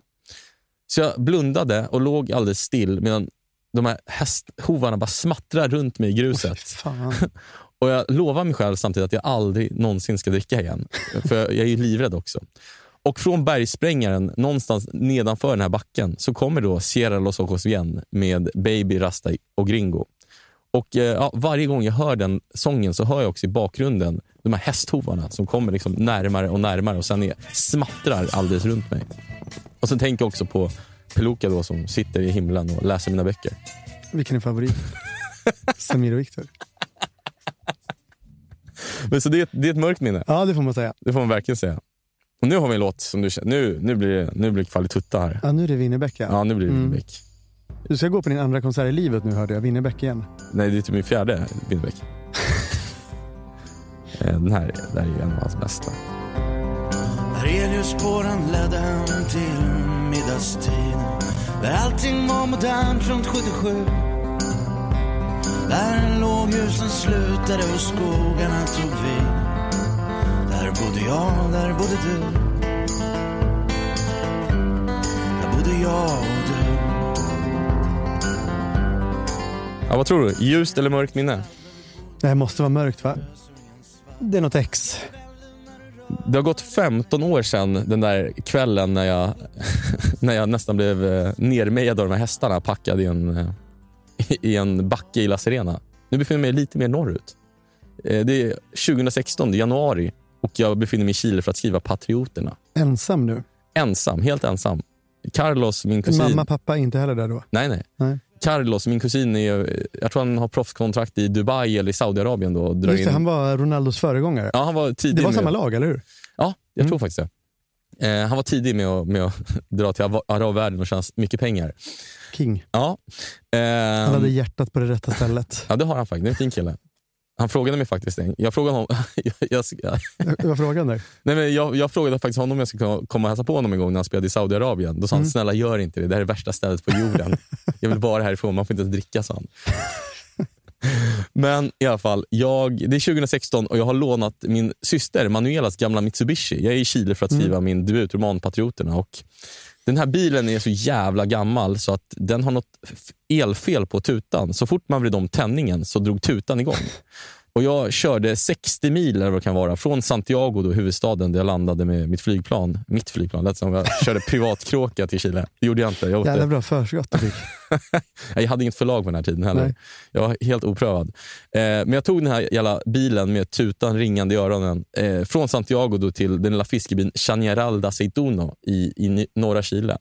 Så jag blundade och låg alldeles still medan de här hästhovarna bara smattrar runt mig i gruset. Fan. Och Jag lovar mig själv samtidigt att jag aldrig någonsin ska dricka igen. För jag, är ju livrädd också. Och från bergsprängaren, någonstans nedanför den här backen, så kommer då Sierra Los Ojos igen med Baby, Rasta och Gringo. Och eh, ja, Varje gång jag hör den sången så hör jag också i bakgrunden de här hästhovarna som kommer liksom närmare och närmare och sen är, smattrar alldeles runt mig. Och sen tänker jag också på Peluca då som sitter i himlen och läser mina böcker. Vilken är favorit? Samir och Viktor. Men så det, är ett- det är ett mörkt minne. Ja, det får man säga. Det får man verkligen säga. Och nu har vi en låt som du känner, nu, nu blir det, nu blir det kvalitutta här. Ja, nu är det Winnerbäck. Ja. Ja, nu blir det Mm. Winnerbäck. Du ska gå på din andra konsert i livet nu hörde jag. Winnerbäck igen. Nej, det är typ min fjärde Winnerbäck. Eh, Den här, det här är ju en av hans bästa. Aureliusspåren ledde hem till middagstid Där allting var modernt runt 77 Där låghusen slutade och skogarna tog vid Där bodde jag, där bodde du Där bodde jag och du Ja, vad tror du? Ljust eller mörkt minne? Det här måste vara mörkt va? Det är något ex. Det har gått 15 år sedan den där kvällen när jag, när jag nästan blev eh, nermejad av de här hästarna packad i en, eh, i en backe i La Serena. Nu befinner jag mig lite mer norrut. Eh, Det är 2016, det är januari och jag befinner mig i Chile för att skriva Patrioterna. Ensam nu. Ensam, helt ensam. Carlos, min kusin... Mamma, pappa inte heller där då? Nej, nej. Nej. Carlos, min kusin, är, jag tror han har proffskontrakt i Dubai eller i Saudiarabien. Då, Just det, in- han var Ronaldos föregångare. Ja, han var tidig det var med- samma lag, eller hur? Ja, jag Mm. tror faktiskt Eh, han var tidig med att, med att dra till arabvärlden och tjäna mycket pengar. King. Ja. Han Eh, hade hjärtat på det rätta stället. ja, det har han faktiskt. Det är en fin kille. Han frågade mig faktiskt en Jag frågade honom... jag, jag, Vad frågan där? nej men jag, jag frågade faktiskt honom om jag skulle kunna komma och hälsa på honom en gång när han spelade i Saudiarabien. Då sa han, snälla gör inte det. Det här är värsta stället på jorden. jag vill bara härifrån, man får inte ens dricka, sa han. Men i alla fall, jag, det är 2016 och jag har lånat min syster Manuelas gamla Mitsubishi. Jag är i Chile för att skriva min debutroman Patrioterna. Och den här bilen är så jävla gammal så att den har något elfel på tutan. Så fort man vred om tändningen så drog tutan igång. Och jag körde 60 mil eller vad kan vara, från Santiago, då, huvudstaden, där jag landade med mitt flygplan. Mitt flygplan, lät som jag körde privatkråka till Chile. Det gjorde jag inte. Jag, Jävla bra förskott du fick. jag hade inget förlag på den här tiden heller. Nej. Jag var helt oprövad. Eh, men jag tog den här jävla bilen med tutan ringande i öronen eh, från Santiago då till den lilla fiskebyn Chañaral da Seituno i, i norra Chile.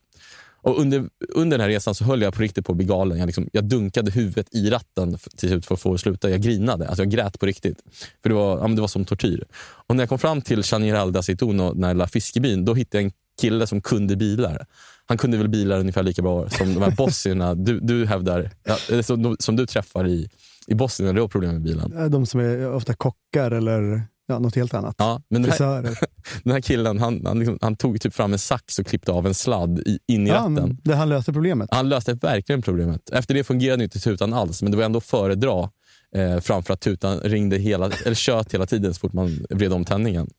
Och under, under den här resan så höll jag på riktigt på att bli galen. Jag, liksom, jag dunkade huvudet i ratten till slut för att få det sluta. Jag grinade. Alltså jag grät på riktigt. För det var, ja, det var som tortyr. Och när jag kom fram till Chañaral da Seituno, den här lilla fiskebyn, då hittade jag en kille som kunde bilar. Han kunde väl bilar ungefär lika bra som de här bossierna du, du hävdar, ja, som, som du träffar i, i Bosnien när du har problem med bilen. De som är ofta kockar eller ja, något helt annat. Ja, men den här, den här killen han, han, liksom, han tog typ fram en sax och klippte av en sladd i, in i Ja, ratten. det han löste problemet. Han löste verkligen problemet. Efter det fungerade inte tutan alls, men det var ändå föredra eh, framför att tutan ringde hela, eller tjöt hela tiden så fort man vred om tändningen.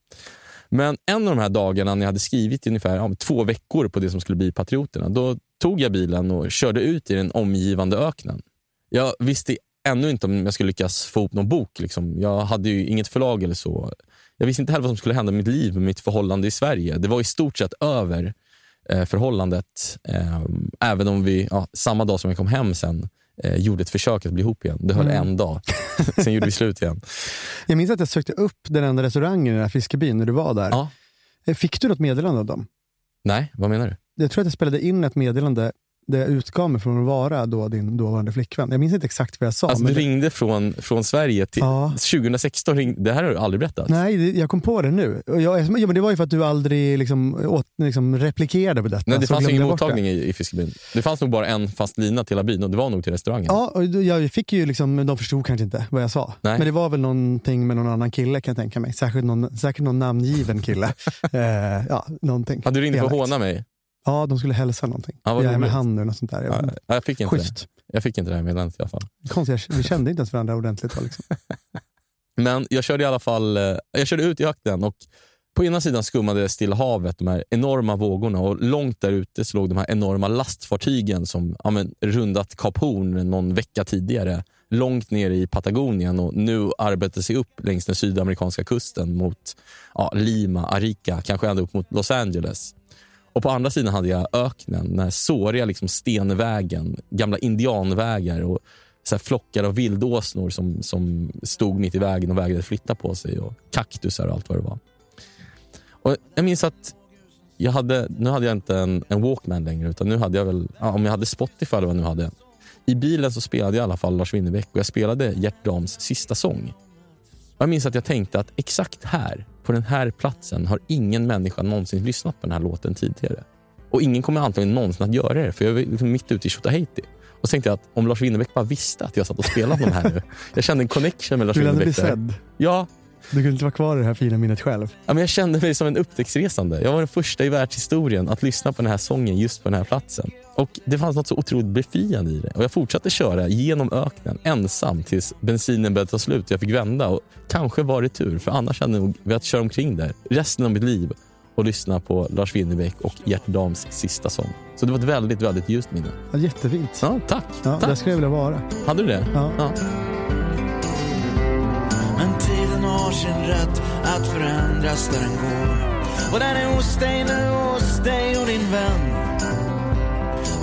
Men en av de här dagarna när jag hade skrivit ungefär ja, två veckor på det som skulle bli Patrioterna, då tog jag bilen och körde ut i den omgivande öknen. Jag visste ännu inte om jag skulle lyckas få ihop någon bok. Liksom. Jag hade ju inget förlag eller så. Jag visste inte heller vad som skulle hända med mitt liv med mitt förhållande i Sverige. Det var i stort sett över eh, förhållandet. Eh, även om vi ja, samma dag som jag kom hem sen eh, gjorde ett försök att bli ihop igen. Det höll en dag. sen gjorde vi slut igen. Jag minns att jag sökte upp den enda restaurangen i den här fiskebyn när du var där. Ja. Eh, Fick du något meddelande av dem? Nej, vad menar du? Jag tror att jag spelade in ett meddelande där jag utgav mig från att vara då din dåvarande flickvän. Jag minns inte exakt vad jag sa. Alltså, men du ringde från, från Sverige till Ja. 2016. Ring, det här har du aldrig berättat. Nej, det- jag kom på det nu. Jag, ja, men det var ju för att du aldrig liksom, åt, liksom replikerade på detta. Nej, det fanns ingen mottagning Det. i, i fiskebyn. Det fanns nog bara en fast lina till hela byn och det var nog till restaurangen. Ja, och jag fick ju liksom, de förstod kanske inte vad jag sa. Nej. Men det var väl någonting med någon annan kille kan jag tänka mig. Säkert någon, säkert någon namngiven kille. eh, ja, någonting. Ja, du ringde för att håna mig. Ja, de skulle hälsa någonting. Ja, vad jag är med handen och sånt där. Jag, Ja, jag fick inte Schysst. det. Jag fick inte det här meddelandet i alla fall. Konstigt, vi kände inte ens varandra ordentligt. då, Liksom. Men jag körde i alla fall eh, jag körde ut i öknen och på ena sidan skummade Stilla havet, de här enorma vågorna och långt där ute så låg de här enorma lastfartygen som ja, men, rundat Kap Horn någon vecka tidigare. Långt ner i Patagonien och nu arbetar sig upp längs den sydamerikanska kusten mot ja, Lima, Arica, kanske ända upp mot Los Angeles. Och på andra sidan hade jag öknen, den här såriga liksom stenvägen, gamla indianvägar och så här flockar av vildåsnor som, som stod mitt i vägen och vägrade flytta på sig och kaktusar och allt vad det var. Och jag minns att jag hade, nu hade jag inte en, en Walkman längre utan nu hade jag väl, ja, om jag hade Spotify eller vad jag nu hade. I bilen så spelade jag i alla fall Lars Winnerbäck och jag spelade Gert Dahms sista sång. Och jag minns att jag tänkte att exakt här, på den här platsen har ingen människa någonsin lyssnat på den här låten tidigare. Och ingen kommer antagligen någonsin att göra det för jag var liksom mitt ute i Tjotahejti. Och så tänkte jag att om Lars Winnerbäck bara visste att jag satt och spelade de här nu. Jag kände en connection med Lars Du vill ändå bli Winnerbäck. sedd. Ja, Du kunde inte vara kvar i det här fina minnet själv. Ja, men jag kände mig som en upptäcktsresande. Jag var den första i världshistorien att lyssna på den här sången just på den här platsen. Och Det fanns något så otroligt befriande i det. Och Jag fortsatte köra genom öknen ensam tills bensinen började ta slut och jag fick vända. Och Kanske var det tur, för annars hade jag nog velat köra omkring där resten av mitt liv och lyssna på Lars Winnerbäck och Gert Dahms sista sång. Så det var ett väldigt, väldigt ljust minne. Ja, jättefint. Ja, tack. Ja, där tack. skulle jag vilja vara. Hade du det? Ja. Ja. Har sin rätt att förändras där den går. Och den är hos dig nu, hos dig och din vän.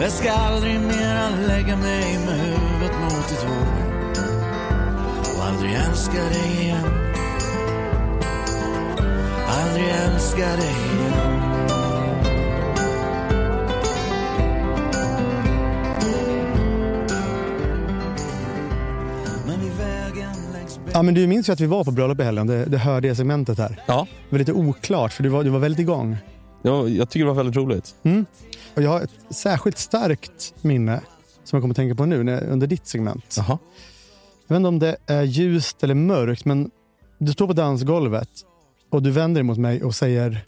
Jag ska aldrig mera lägga mig med huvudet mot ditt hår Och aldrig älska dig igen. Aldrig älska dig igen. Ja, men du minns ju att vi var på bröllop i helgen. Det, det hörde jag segmentet här. ja. Det var lite oklart, för du var, du var väldigt igång. Jag, jag tycker det var väldigt roligt. Och jag har ett särskilt starkt minne som jag kommer att tänka på nu när, under ditt segment. Jaha. Jag vet inte om det är ljust eller mörkt, men du står på dansgolvet och du vänder dig mot mig och säger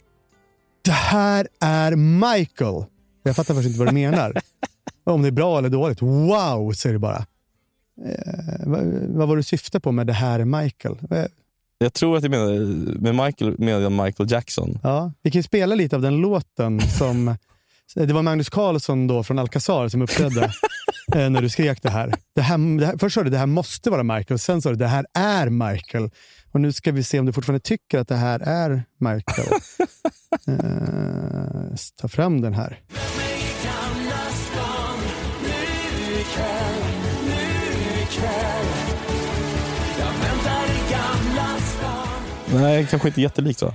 Det här är Michael. Jag fattar först inte vad du menar. om det är bra eller dåligt. Wow, säger du bara. Eh, vad, vad var du syftar på med det här är Michael? Eh, Jag tror att jag menade, med Michael menade jag Michael Jackson. Ja, vi kan spela lite av den låten som... Det var Magnus Carlsson då från Alcazar som uppträdde eh, när du skrek det här. Det här, det här först sa du det här måste vara Michael, sen sa du det här är Michael. Och nu ska vi se om du fortfarande tycker att det här är Michael. eh, ta fram den här. Nej, kanske inte jättelikt va?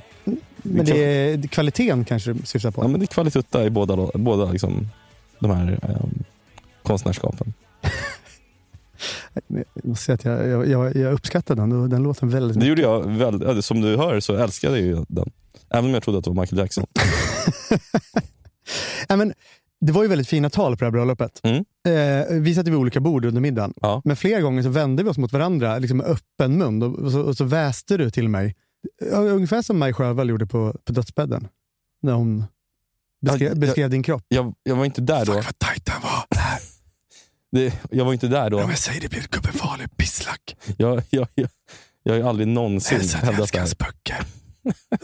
Men det är det är kvaliteten kanske du syftar på. Ja, men det är kvalitutta i båda, båda liksom, de här um, konstnärskapen. Jag måste säga att jag, jag, jag, jag uppskattar den. Den låten väldigt Det gjorde jag väldigt, ja, som du hör så älskade jag den. Även om jag trodde att det var Michael Jackson. Ja, men, det var ju väldigt fina tal på det här bröllopet. Mm. Eh, vi satt vid olika bord under middagen. Ja. Men flera gånger så vände vi oss mot varandra liksom med öppen mun och, och, så, och så väste du till mig. Ja, Ungefär som Maj Sjöwall gjorde på, på dödsbädden. När hon beskrev, jag- beskrev din kropp. Jag, jag var inte där då. vad tajt han var. Det, jag var inte där då. jag säger det blir gubben farlig pisslack. Jag, jag, jag, jag har ju aldrig någonsin hävdat det här. böcker.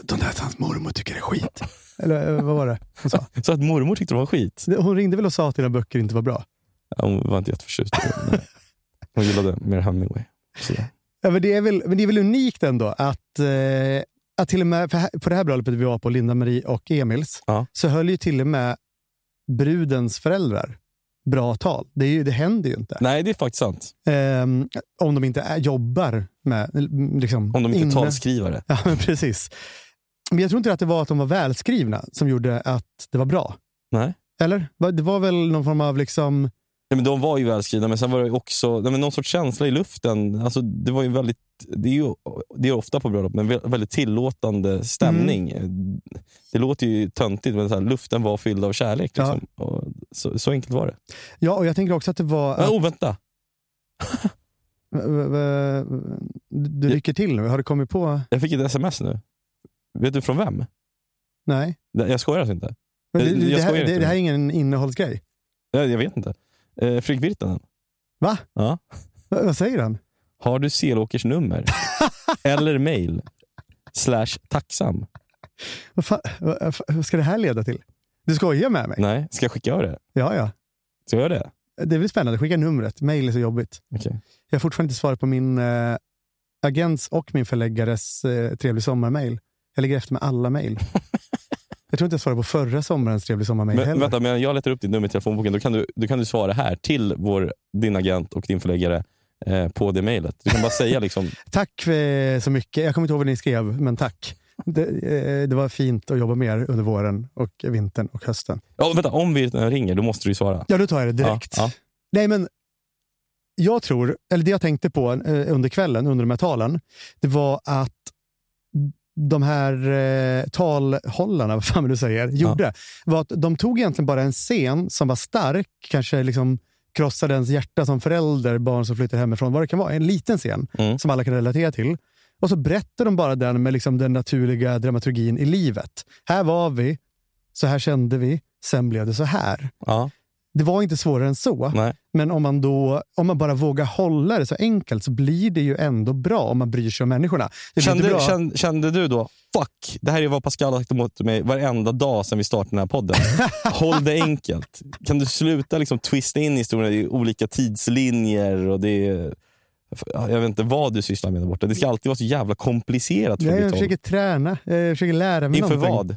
De där hans mormor tycker är skit. Eller eh, vad var det hon sa? Så att mormor tyckte det var skit. Hon ringde väl och sa att dina böcker inte var bra? Ja, Hon var inte jätteförtjust. men Hon gillade mer Hemingway. Så. Ja, men, det är väl, men det är väl unikt ändå att, eh, att till och med för på det här bröllopet vi var på, Linda-Marie och Emils, Ja. så höll ju till och med brudens föräldrar bra tal. Det, är ju, det händer ju inte. Nej, det är faktiskt sant. Ehm, om de inte är, jobbar med... Liksom, Om de inte är inne- talskrivare. Ja, men precis. Men jag tror inte att det var att de var välskrivna som gjorde att det var bra. Nej. Eller? Det var väl någon form av liksom... Nej, men de var ju välskrivna, men sen var det också nej, men någon sorts känsla i luften. Alltså, det var ju väldigt, det är ju det är ofta på bröllop, men vä- väldigt tillåtande stämning. Det låter ju töntigt, men så här, luften var fylld av kärlek. Ja. Liksom. Och så, så enkelt var det. Ja, och jag tänker också att det var... Men, Att, oh, vänta! du Ja. rycker till nu. Har du kommit på... Jag fick ett sms nu. Vet du från vem? Nej. Jag skojar alltså inte. Men det, Jag- jag det, här, det, inte. det här är ingen innehållsgrej. Jag, jag vet inte. Eh, Fredrik Virtanen. Va? Ja. Va- Vad säger han? Har du Selåkers nummer? Eller mail? Slash tacksam? Vad, fan, vad, vad ska det här leda till? Du skojar med mig? Nej, ska jag skicka över det? Ja, ja. Ska jag göra det? Det är väl spännande. Skicka numret. Mail är så jobbigt. Okej. Jag har fortfarande inte svarat på min eh, agents och min förläggares eh, trevlig sommarmail. Jag ligger efter med alla mail. jag tror inte jag svarade på förra sommarens trevlig sommarmail Men, heller. vänta, men jag letar upp ditt nummer i telefonboken. Då kan du, då kan du svara här till vår, din agent och din förläggare eh, på det mejlet. Du kan bara säga liksom, Tack eh, så mycket. Jag kommer inte ihåg vad ni skrev, men tack. Det, eh, det var fint att jobba med er under våren, och vintern och hösten. ja, vänta, om Virtanen ringer, då måste du ju svara. Ja, då tar jag det direkt. Ja, ja. Nej, men jag tror, eller det jag tänkte på eh, under kvällen, under de här talen, det var att de här eh, talhållarna, vad fan du säger, gjorde, var att de tog egentligen bara en scen som var stark, kanske liksom krossade ens hjärta som förälder, barn som flyttar hemifrån, vad det kan vara. En liten scen Mm. som alla kan relatera till. Och så berättar de bara den med liksom den naturliga dramaturgin i livet. Här var vi, så här kände vi, sen blev det så här. Ja, Det var inte svårare än så. nej. Men om man, då, om man bara vågar hålla det så enkelt så blir det ju ändå bra om man bryr sig om människorna. Kände, kände, kände du då, fuck, det här är vad Pascal har sagt emot mig varenda dag sedan vi startade den här podden. Håll det enkelt. Kan du sluta liksom twista in historien i olika tidslinjer och det är, jag vet inte vad du sysslar med där borta. Det ska alltid vara så jävla komplicerat Nej, jag håll. försöker träna. Jag försöker lära mig Inför någonting. vad?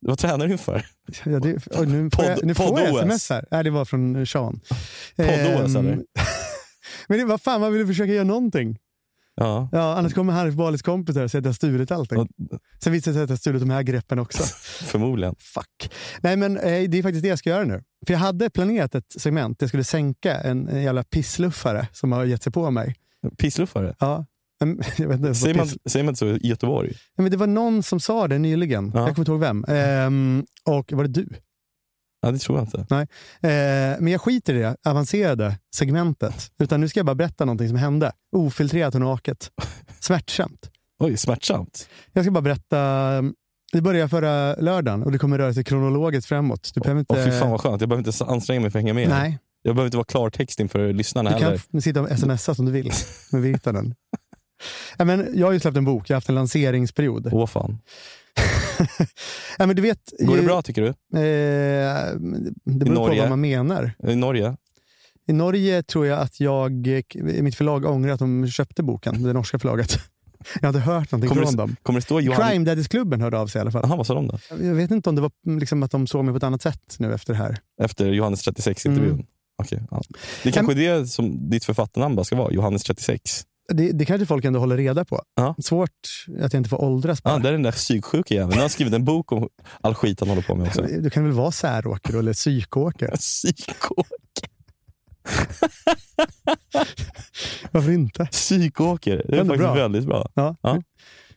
Vad tränar du inför? Ja, det, oj, nu får jag, nu får jag sms här. Nej, det var från Sean. Podd-OS, eller? Men det, vad fan, man vill försöka göra någonting. Ja. Ja, annars kommer Hanif Balis kompisar och säger att jag har stulit allting. Och- Sen visar det sig att jag har stulit de här greppen också. Förmodligen. Fuck. Nej, men eh, det är faktiskt det jag ska göra nu. För jag hade planerat ett segment. Jag skulle sänka en, en jävla pissluffare som har gett sig på mig. Pissluffare? Ja. Jag vet inte, Säger man, säger man inte så i Göteborg? Ja, men det var någon som sa det nyligen. Ja. Jag kommer inte ihåg vem. Ehm, och var det du? Ja, det tror jag inte. Eh, men jag skiter i det avancerade segmentet. Utan nu ska jag bara berätta någonting som hände. Ofiltrerat och naket. Smärtsamt. Oj, smärtsamt. Jag ska bara berätta. Det började förra lördagen och det kommer röra sig kronologiskt framåt. Du behöver inte... Åh, fy fan vad skönt. Jag behöver inte anstränga mig för att hänga med. Nej, Jag behöver inte vara klartext inför lyssnarna du kan heller. f- sitta och smsa som du vill med Virtanen. ja, men jag har ju släppt en bok, jag har haft en lanseringsperiod. Åh fan. ja, men du vet, Går det bra tycker du? Eh, det beror på vad man menar. I Norge? I Norge tror jag att jag, mitt förlag ångrar att de köpte boken, det norska förlaget. Jag hade hört någonting Kommer från det, dem. kommer det stå Johan... Crime Daddies-klubben hörde av sig i alla fall. Jaha, vad sa de då? Jag vet inte om det var liksom att de såg mig på ett annat sätt nu efter det här. Efter Johannes 36-intervjun? Mm. Okej, ja. Det är kanske är det som ditt författarnamn bara ska vara, Johannes 36. Det, det kanske folk ändå håller reda på. Ja. Svårt att jag inte får åldras Ja, bara. där är den där psyksjuka jäveln. Han har skrivit en bok om all skit han håller på med också. Du kan väl vara Säråker eller Psykåker? Psyko... Varför inte? Psykåker. Det är faktiskt bra. väldigt bra. Ja. Ja.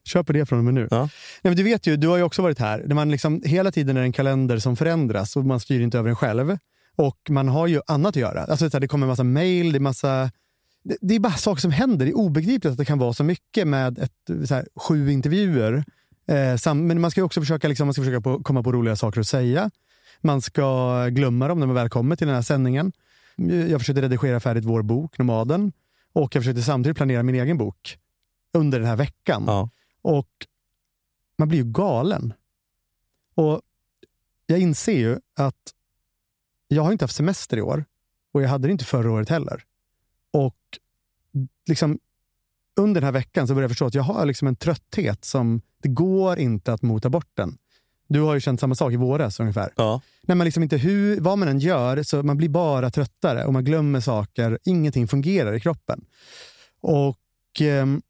Kör på det från och med nu. Ja. Nej, men du vet ju, du har ju också varit här. Där man liksom, hela tiden är det en kalender som förändras och man styr inte över den själv. Och man har ju annat att göra. Alltså, det kommer en massa mail, det är massa... Det, det är bara saker som händer. Det är obegripligt att det kan vara så mycket med ett, här, sju intervjuer. Eh, sam, men man ska också försöka, liksom, man ska försöka på, komma på roliga saker att säga. Man ska glömma dem när man väl kommer till den här sändningen. Jag försökte redigera färdigt vår bok, Nomaden. Och jag försökte samtidigt planera min egen bok under den här veckan. Ja. Och man blir ju galen. Och jag inser ju att jag har inte haft semester i år och jag hade det inte förra året heller. Liksom under den här veckan så började jag förstå att jag har liksom en trötthet som det går inte att mota bort den. Du har ju känt samma sak i våras ungefär. Ja. När man liksom inte, hur, vad man än gör, så man blir bara tröttare och man glömmer saker. Ingenting fungerar i kroppen. Och ehm,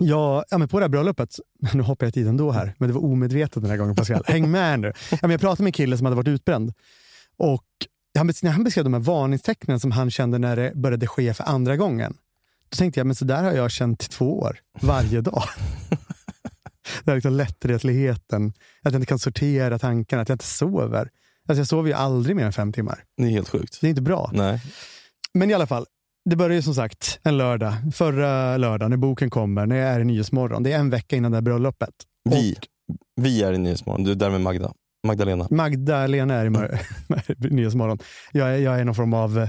Ja, ja, men på det här bröllopet, nu hoppar jag tiden då här, men det var omedvetet den här gången Pascal. Häng med nu. Ja, men jag pratade med en kille som hade varit utbränd. Och han, när han beskrev de här varningstecknen som han kände när det började ske för andra gången. Då tänkte jag, men så där har jag känt i två år, varje dag. det här liksom lättretligheten, att jag inte kan sortera tankarna, att jag inte sover. Alltså jag sover ju aldrig mer än fem timmar. Det är helt sjukt. Det är inte bra. Nej. Men i alla fall, det började ju som sagt en lördag. Förra lördagen när boken kommer, när jag är i Nyhetsmorgon. Det är en vecka innan det här bröllopet. Vi, vi är i Nyhetsmorgon. Du är där med Magda. Magdalena. Magdalena är i mör- Nyhetsmorgon. Jag är, jag är någon form av eh,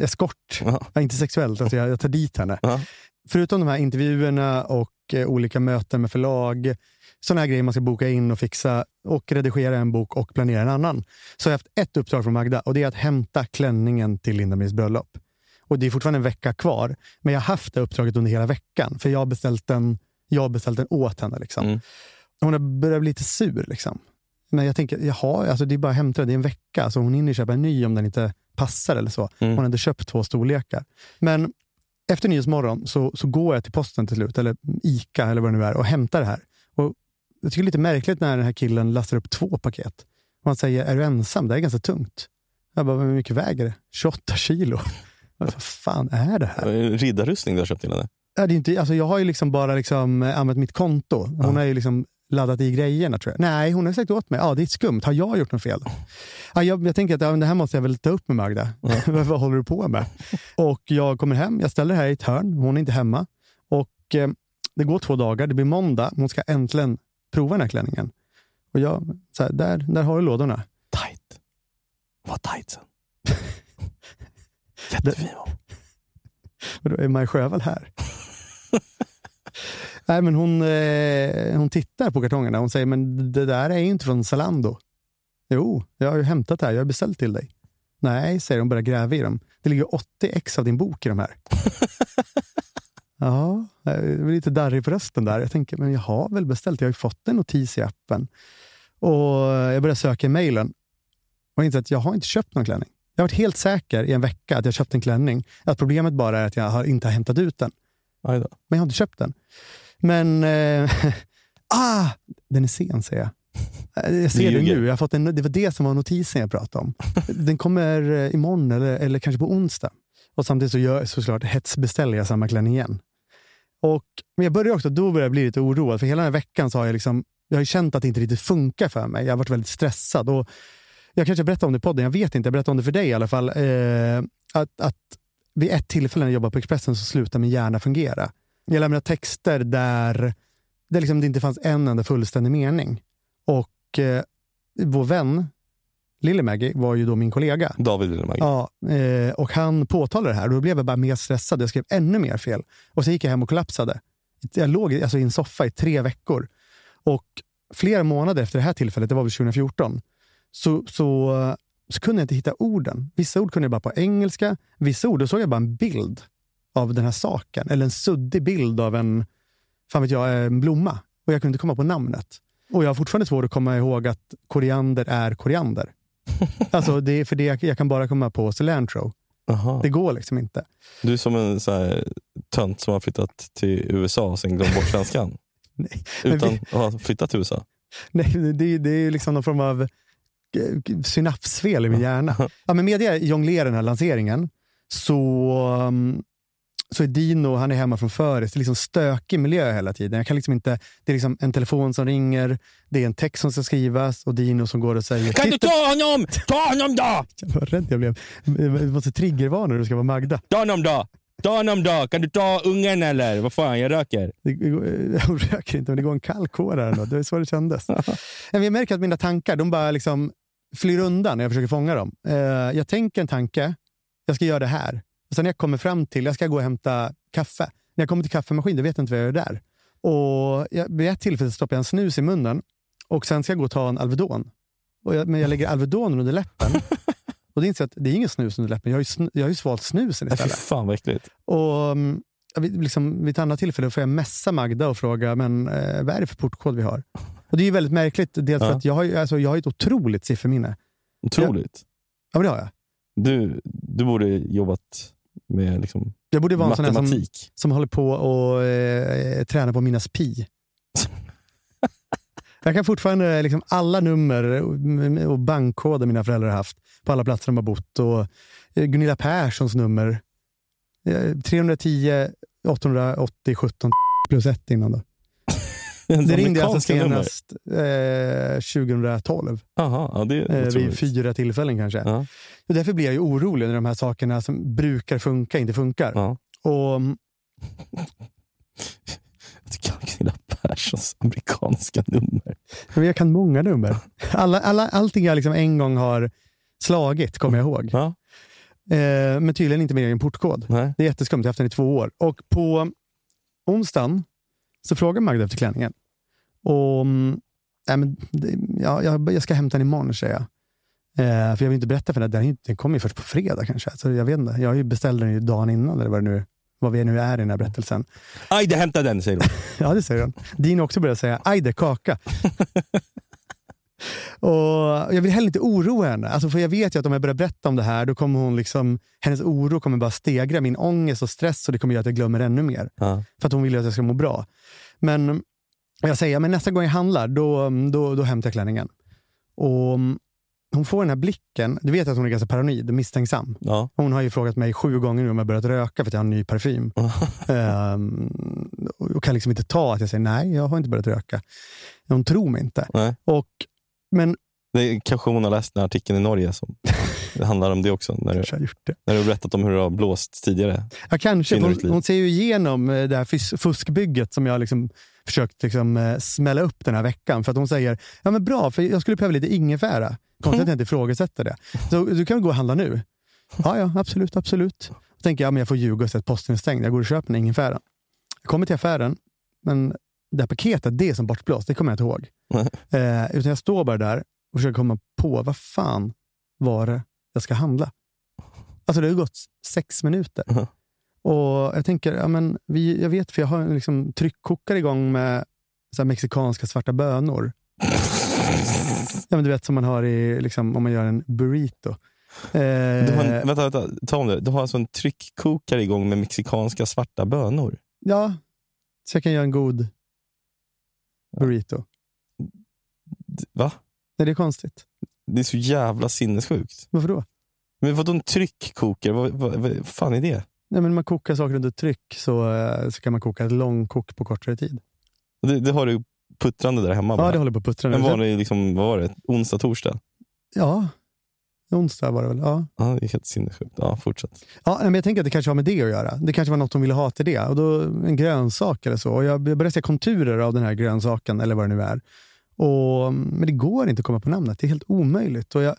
eskort. Ja. Ja, inte sexuellt, alltså jag, jag tar dit henne. Ja. Förutom de här intervjuerna och eh, olika möten med förlag, sådana här grejer man ska boka in och fixa och redigera en bok och planera en annan. Så har jag haft ett uppdrag från Magda och det är att hämta klänningen till Linda-Mills bröllop. Och det är fortfarande en vecka kvar, men jag har haft det uppdraget under hela veckan. För jag har beställt den, jag har beställt den åt henne. Liksom. Mm. Hon har börjat bli lite sur. Liksom. Men jag tänker, jaha, alltså det är bara att hämta den. Det är en vecka, så hon hinner köpa en ny om den inte passar eller så. Mm. Hon hade köpt två storlekar. Men efter Nyhetsmorgon så, så går jag till posten till slut, eller Ica eller vad det nu är, och hämtar det här. Och jag tycker det är lite märkligt när den här killen lastar upp två paket. Och han säger, är du ensam? Det är ganska tungt. Jag bara, hur mycket väger det? 28 kilo. Vad fan är det här? En Riddarrustning du har köpt till henne. Ja, det är inte, alltså jag har ju liksom bara liksom eh, använt mitt konto. Hon Ja. har ju liksom laddat i grejerna tror jag. Nej, hon har sagt åt mig. Ja, det är skumt. Har jag gjort något fel? Ja, jag, jag tänker att ja, det här måste jag väl ta upp med Magda. Vad håller du på med? Och jag kommer hem, jag ställer det här i ett hörn. Hon är inte hemma. Och eh, Det går två dagar, det blir måndag. Hon ska äntligen prova den här klänningen. Och jag, så här, där, där har du lådorna. Tight. Vad tightsen. Jättefin var hon. Men då är Maj Sjöwall här. Nej, men hon, eh, hon tittar på kartongerna och säger, men det där är ju inte från Zalando. Jo, jag har ju hämtat det här. Jag har beställt till dig. Nej, säger hon och börjar gräva i dem. Det ligger 80 ex av din bok i de här. ja, jag blir lite darrig på rösten där. Jag tänker, men jag har väl beställt. Jag har ju fått en notis i appen. Och jag börjar söka i mejlen och inser att jag har inte köpt någon klänning. Jag har varit helt säker i en vecka att jag köpt en klänning. Att problemet bara är att jag har inte har hämtat ut den. Men jag har inte köpt den. Men... Eh, ah! Den är sen, säger jag. Eh, Jag ser det nu. Jag har fått en, det var det som var notisen jag pratade om. Den kommer eh, imorgon eller, eller kanske på onsdag. Och samtidigt så gör, såklart hetsbeställer jag samma klänning igen. Och, men jag började också, då började jag bli lite oroad. För hela den här veckan så har jag, liksom, jag har känt att det inte riktigt funkar för mig. Jag har varit väldigt stressad. Och jag kanske berättade om det i podden, jag vet inte. Jag berättade om det för dig i alla fall. Eh, att, att vid ett tillfälle när jag jobbade på Expressen så slutade min hjärna fungera. Jag lämnade texter där det, liksom, det inte fanns en enda fullständig mening. Och eh, vår vän, Lille Maggie, var ju då min kollega. David Lillemagge. Ja, eh, och han påtalade det här då blev jag bara mer stressad. Jag skrev ännu mer fel. Och så gick jag hem och kollapsade. Jag låg alltså, i en soffa i tre veckor. Och flera månader efter det här tillfället, det var väl 2014, så, så, så kunde jag inte hitta orden. Vissa ord kunde jag bara på engelska. Vissa ord, då såg jag bara en bild av den här saken. Eller en suddig bild av en, fan vet jag, en blomma. Och jag kunde inte komma på namnet. Och jag har fortfarande svårt att komma ihåg att koriander är koriander. alltså, det är för det jag, jag kan bara komma på cilantro. Aha. Det går liksom inte. Du är som en så här, tönt som har flyttat till USA och sen glömt bort svenskan. Nej, Utan vi- att ha flyttat till USA. Nej, det, det är liksom någon form av eh, synapsfel i min hjärna. Ja, men med det jonglerar den här lanseringen så, um, så är Dino han är hemma från föris. Det är liksom stökig miljö hela tiden. Jag kan liksom inte, det är liksom en telefon som ringer, det är en text som ska skrivas och Dino som går och säger Kan du "Titta, ta honom? Ta honom då! Vad rädd jag blev. Du måste triggervarna när du ska vara Magda. Ta honom då! Ta honom då! Kan du ta ungen eller? Vad fan, jag röker. Jag röker inte, men det går en kall kår här. ändå. Det är så det kändes. Jag märker att mina tankar de bara liksom flyr undan när jag försöker fånga dem. Eh, Jag tänker en tanke, jag ska göra det här. Och sen när jag kommer fram till, jag ska gå och hämta kaffe. När jag kommer till kaffemaskinen, vet jag inte vad jag gör där. Och jag, vid ett tillfälle stoppar jag en snus i munnen och sen ska jag gå och ta en Alvedon. Jag, men jag lägger Alvedonen under läppen. och det är, inte så att, det är ingen snus under läppen, jag har ju, sn- jag har ju svalt snusen Nej, Fy istället. fan vad äckligt. Och, mm, liksom, vid ett annat tillfälle får jag messa Magda och fråga men, eh, vad är det för portkod vi har. Och Det är väldigt märkligt, dels för Ja. att jag har, alltså, jag har ett otroligt sifferminne. Otroligt. Ja, men det har jag. Du, du borde jobbat med liksom, Jag borde vara en sån här som, som håller på och eh, tränar på minnas pi. jag kan fortfarande liksom alla nummer och- bankkoder mina föräldrar har haft på alla platser de har bott. Och eh, Gunilla Perssons nummer. Eh, 310 880 17 plus 1 innan då. Det ringde alltså senast eh, 2012. Jaha, ja, det är Eh, vid fyra tillfällen kanske. Ja. Och därför blir jag ju orolig när de här sakerna som brukar funka inte funkar. Ja. Och Jag tycker han Gunilla Perssons amerikanska nummer. men jag kan många nummer. Alla, alla, allting jag liksom en gång har slagit kommer jag ihåg. Ja, Eh, men tydligen inte med en portkod. nej. Det är jätteskumt, jag har haft den i två år. Och på onsdagen så frågar Magda efter klänningen. Och, mm, nej, men, det, ja, jag, jag ska hämta den imorgon, säger jag. Eh, för jag vill inte berätta för den, den, den kommer ju först på fredag kanske. Så jag vet inte. Jag beställt den ju dagen innan, eller vad, nu, vad vi nu är i den här berättelsen. Ajde, hämta den, säger hon. Ja, det säger den. Din också börjar säga ajde, kaka. och jag vill heller inte oroa henne. Alltså, för jag vet ju att om jag börjar berätta om det här, då kommer hon liksom, hennes oro kommer bara stegra min ångest och stress och det kommer göra att jag glömmer ännu mer. Ja. För att hon vill ju att jag ska må bra. Men jag säger, men nästa gång jag handlar, då, då, då hämtar jag klänningen. Och mm, hon får den här blicken. Du vet att hon är ganska paranoid misstänksam. Ja. Hon har ju frågat mig sju gånger nu om jag börjat röka för att jag har en ny parfym. Ehm, och kan liksom inte ta att jag säger nej, jag har inte börjat röka. Hon tror mig inte. Nej. Och, men Det kanske hon har läst den här artikeln i Norge som det handlar om det också. När du, gjort det. när du berättat om hur det har blåst tidigare. Ja, kanske. Hon, hon ser ju igenom eh, det här fus- fuskbygget som jag liksom försökt liksom, eh, smälla upp den här veckan. För att hon säger, ja men bra, för jag skulle behöva lite ingefära. Konstigt att jag inte ifrågasätter det. Så du kan väl gå och handla nu? Ja, ja, absolut, absolut. Då tänker jag, men jag får ljuga och säga att posten är stängd. Jag går och köper den ingefäran. Jag kommer till affären, men det här paketet, det är som bortblåst. Det kommer jag inte ihåg. Eh, utan jag står bara där och försöker komma på, vad fan var det jag ska handla? Alltså det har gått sex minuter. Mhm. Och jag tänker, ja, men vi, jag vet för jag har en liksom tryckkokare igång med så mexikanska svarta bönor. ja, men du vet som man har i, liksom, om man gör en burrito. Eh, Du har en, vänta, vänta, ta om det. Du har alltså en tryckkokare igång med mexikanska svarta bönor. Ja, så jag kan göra en god burrito. Va? Nej, det är konstigt. Det är så jävla sinnessjukt. Varför då? Men vadå en tryckkokare? Vad, vad, vad fan är det? Nej, men man kokar saker under tryck så, eh, så kan man koka ett långkok på kortare tid. Det, det har du puttrande där hemma? Ja, bara. det håller på att puttra. En vanlig, liksom, vad var det? Onsdag, torsdag? Ja, onsdag var det väl. Ja. Ja, det är helt sinnessjukt. Ja, fortsätt. Ja, men jag tänker att det kanske har med det att göra. Det kanske var något de ville ha till det. Och då, en grönsak eller så. Och jag börjar se konturer av den här grönsaken, eller vad det nu är. Och, men det går inte att komma på namnet. Det är helt omöjligt. Och jag,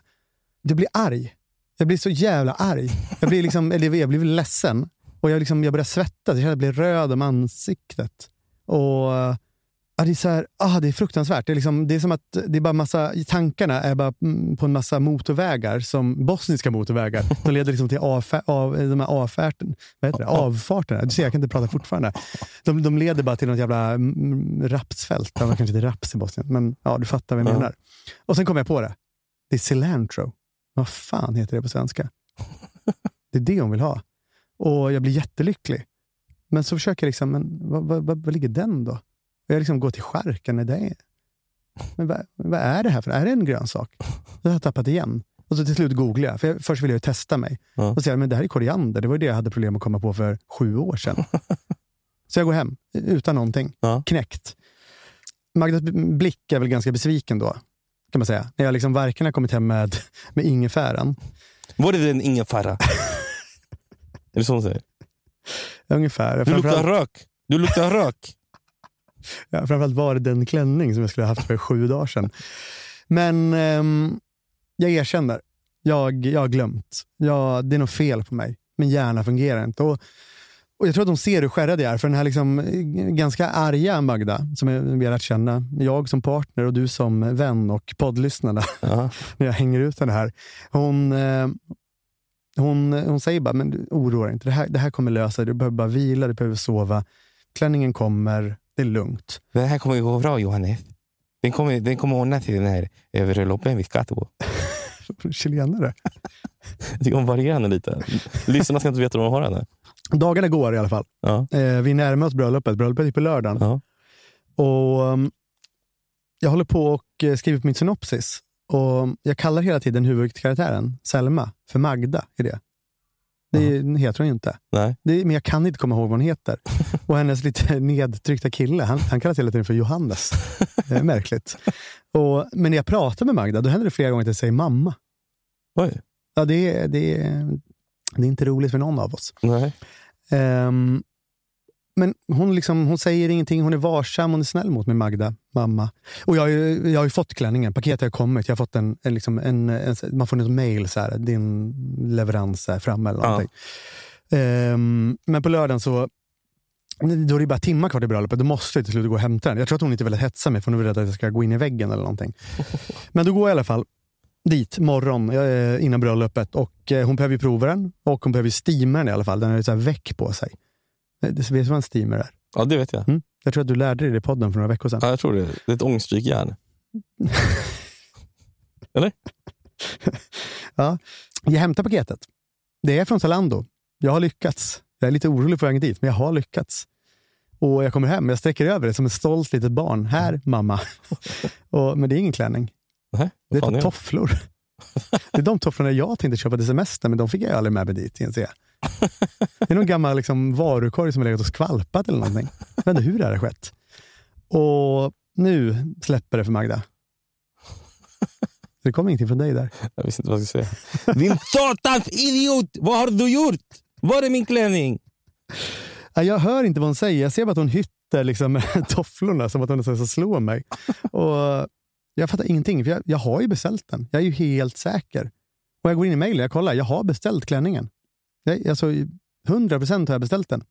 jag blir arg. Jag blir så jävla arg. Jag blir, liksom, eller jag blir ledsen. Och jag, liksom, jag börjar svettas. Jag blir röd om ansiktet. Och ja, det, är så här, ah, det är fruktansvärt. Det är, liksom, det är som att det är bara massa, tankarna är bara mm, på en massa motorvägar, som bosniska motorvägar. De leder liksom till avfär, av, de här avfärten, vad heter det? avfarterna. Du ser, jag kan inte prata fortfarande. De, de leder bara till något jävla mm, rapsfält. Det var kanske inte raps i Bosnien, men ja, du fattar vad jag Ja. menar. Och sen kom jag på det. Det är cilantro. Vad fan heter det på svenska? Det är det hon vill ha. Och jag blir jättelycklig. Men så försöker jag liksom, men vad, vad, vad ligger den då? Och jag liksom går till skärken. när Det. Men vad, vad är det här för Är det en grönsak? Då har jag tappat igen. Och så till slut googlar jag. För jag, först ville jag ju testa mig. Ja. Och säga, men det här är koriander. Det var ju det jag hade problem att komma på för sju år sedan. så jag går hem utan någonting. Ja. Knäckt. Magdas blick är väl ganska besviken då. Kan man säga. När jag liksom varken har kommit hem med, med ingefäran. Var det en ingefära? är det så hon säger? Ungefär. Du luktar rök. Du luktar rök. Ja, framförallt var det den klänning som jag skulle ha haft för sju dagar sedan. Men ehm, jag erkänner. Jag, jag har glömt. Jag, det är något fel på mig. Min hjärna fungerar inte. Och, och Jag tror att de ser hur skärrad jag är. För den här liksom, eh, ganska arga Magda, som jag- vi har lärt känna. Jag som partner och du som vän och poddlyssnarna. Ja. när jag hänger ut den här. Hon, eh, hon, hon säger bara, men oroa dig inte. Det här, det här kommer lösa sig. Du behöver bara vila, du behöver sova. Klänningen kommer, det är lugnt. Det här kommer gå bra Johannes. Den kommer, den kommer ordna till den här överloppen vi ska på. Chilenare. Jag tycker om varierar henne lite. Lyssnarna ska inte veta vad de har henne. Dagarna går i alla fall. Ja. Eh, vi närmar oss bröllopet. Bröllopet är på lördagen. Ja. Och, um, jag håller på och eh, skriver på mitt synopsis. Och jag kallar hela tiden huvudkaraktären, Selma, för Magda. i det. Det heter hon ju inte. Nej. Det, men jag kan inte komma ihåg vad hon heter. Och hennes lite nedtryckta kille, han, han kallas hela tiden för Johannes. Det är märkligt. Och, men när jag pratar med Magda, då händer det flera gånger att jag säger mamma. Oj. Ja, det, är- det, det är inte roligt för någon av oss. Nej. Ehm, men hon, liksom, hon säger ingenting, hon är varsam, hon är snäll mot mig, Magda, mamma. Och jag, har ju- jag har ju fått klänningen, paketet har kommit. Jag har fått en, en, liksom, en, en, man får ett mail, så här, din leverans är framme eller Ja. någonting. Ehm, men på lördagen så då är det bara timmar kvar till bröllopet. Då måste jag till slut gå och hämta den. Jag tror att hon inte vill hetsa mig för hon är rädd att jag ska gå in i väggen eller någonting. Men då går jag i alla fall dit morgon eh, innan bröllopet och eh, hon behöver ju prova den och hon behöver steama den i alla fall. Den har ju så här väck på sig. Det vet du vad en steamer är? Ja, det vet jag. Mm. Jag tror att du lärde dig det i podden för några veckor sedan. Ja, jag tror det. Det är ett ångstrykjärn. Ja. Jag hämtar paketet. Det är från Zalando. Jag har lyckats. Jag är lite orolig på vägen dit, men jag har lyckats. Och Jag kommer hem, jag sträcker över det som ett stolt litet barn. Här, mamma. och, men det är ingen klänning. Nej, Det är ett par tofflor. Det är de tofflorna jag tänkte köpa till semestern, men de fick jag aldrig med mig dit. inser jag. Det är någon gammal liksom, varukorg som har legat och skvalpat eller någonting. Jag vet inte hur det här har skett. Och nu släpper det för Magda. Det kom ingenting från dig där. Jag visste inte vad jag skulle säga. Din satans idiot! Vad har du gjort? Var är min klänning? Ja, Jag hör inte vad hon säger. Jag ser bara att hon hytter liksom, tofflorna som att hon ska slå mig. Och jag fattar ingenting, för jag, jag har ju beställt den. Jag är ju helt säker. Och Jag går in i mejlen jag kollar. Jag har beställt klänningen. Jag, alltså, 100 procent har jag beställt den.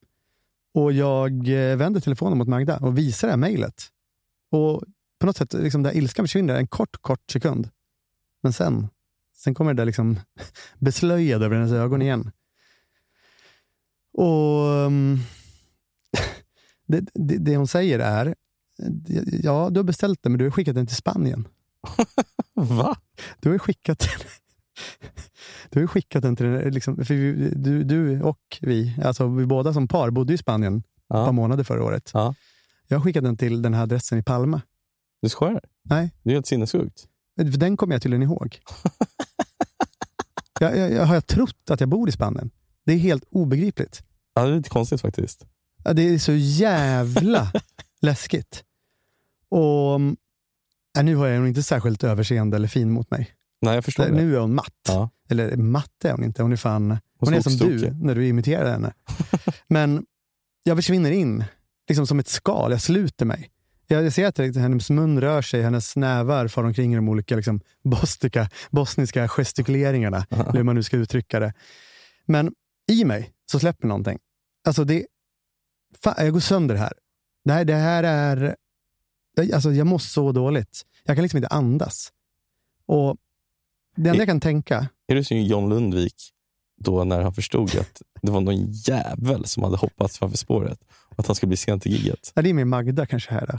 Och Jag eh, vänder telefonen mot Magda och visar det här mejlet. Och på något sätt, liksom, där ilskan försvinner en kort, kort sekund. Men sen, sen kommer det där liksom beslöjad över hennes ögon igen. Och um, det, det, det hon säger är, ja, du har beställt den, men du har skickat den till Spanien. Va? Du har skickat den. Du har ju skickat den till, liksom, för vi, du, du och vi, alltså vi båda som par bodde i Spanien ett par Ja. månader förra året. Ja. Jag har skickat den till den här adressen i Palma. Du skojar? Nej, Det är helt sinnessjukt. den kommer jag tydligen ihåg. jag, jag, jag, har jag trott att jag bor i Spanien? Det är helt obegripligt. Ja, det är lite konstigt faktiskt. Ja, Det är så jävla läskigt. Och mm, ja, Nu har jag nog inte särskilt överseende eller fin mot mig. Nej, jag förstår det. Nu är hon matt. Ja. Eller matt är hon inte. Hon är fan... Hon är som du när du imiterar henne. Men jag försvinner in, liksom som ett skal. Jag sluter mig. Jag ser att hennes mun rör sig, hennes nävar far omkring i de olika liksom, bostika, bosniska gestikuleringarna. eller hur man nu ska uttrycka det. Men i mig så släpper någonting. Alltså det, fan, jag går sönder här. Det här, det här är... Alltså jag mår så dåligt. Jag kan liksom inte andas. Och det enda jag kan tänka Är du som John Lundvik då när han förstod att det var någon jävel som hade hoppat framför spåret och att han skulle bli sen till giget? Ja, det är min Magda kanske här. Då.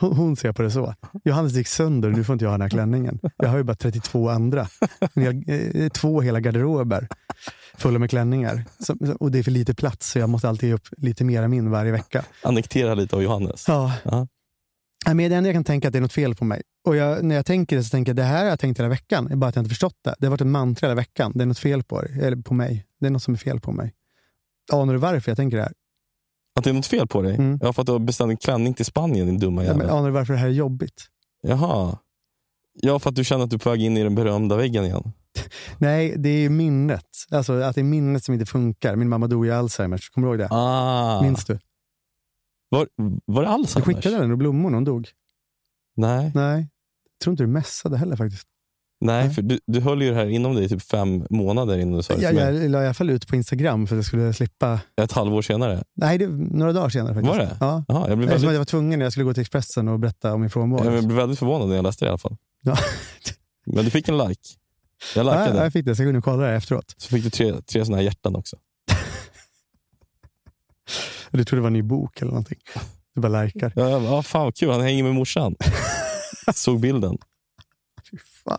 Hon, hon ser på det så. Johannes gick sönder, nu får inte jag ha den här klänningen. Jag har ju bara 32 andra. Hel- eh, Två hela garderober fulla med klänningar. Så, och det är för lite plats, så jag måste alltid ge upp lite mer än min varje vecka. Annektera lite av Johannes. Ja. Ja. Nej, Men det enda jag kan tänka att det är något fel på mig. Och jag, när jag tänker det så tänker jag det här har jag tänkt hela veckan. Det är bara att jag inte förstått det. Det har varit en mantra hela veckan. Det är något fel på, det, eller på mig. Det är något som är fel på mig. Anar du varför jag tänker det här? Att det är något fel på dig? Mm. Ja, för att du har beställt en klänning till Spanien, din dumma Ja, jävel. men, anar du varför det här är jobbigt? Jaha. Ja, för att du känner att du är på väg in i den berömda väggen igen. Nej, det är minnet. Alltså att det är minnet som inte funkar. Min mamma dog i Alzheimers. Kommer du ihåg det? Ah. Minns du? Var, var det Du Alzheimers? skickade den och blommor när hon dog. Nej, Nej, jag tror inte du messade heller faktiskt. Nej Nej. för du, du höll ju det här inom dig i typ fem månader innan du sa det Jag, till mig. jag la i alla fall ut på Instagram för att jag skulle slippa. Ett halvår senare. Nej, det, några dagar senare faktiskt. Var det? Ja. Jaha, jag, blev Eftersom väldigt, jag var tvungen när jag skulle gå till Expressen och berätta om min frånvaro. jag blev väldigt förvånad när jag läste det i alla fall. Ja. Men du fick en like. Jag Ja, likade. jag fick det, jag går in och kollar det efteråt. Så fick du tre, tre såna här hjärtan också. Du trodde det var en ny bok eller någonting. Du bara likar. Ja, ja, fan vad kul, han hänger med morsan. Såg bilden. Fan.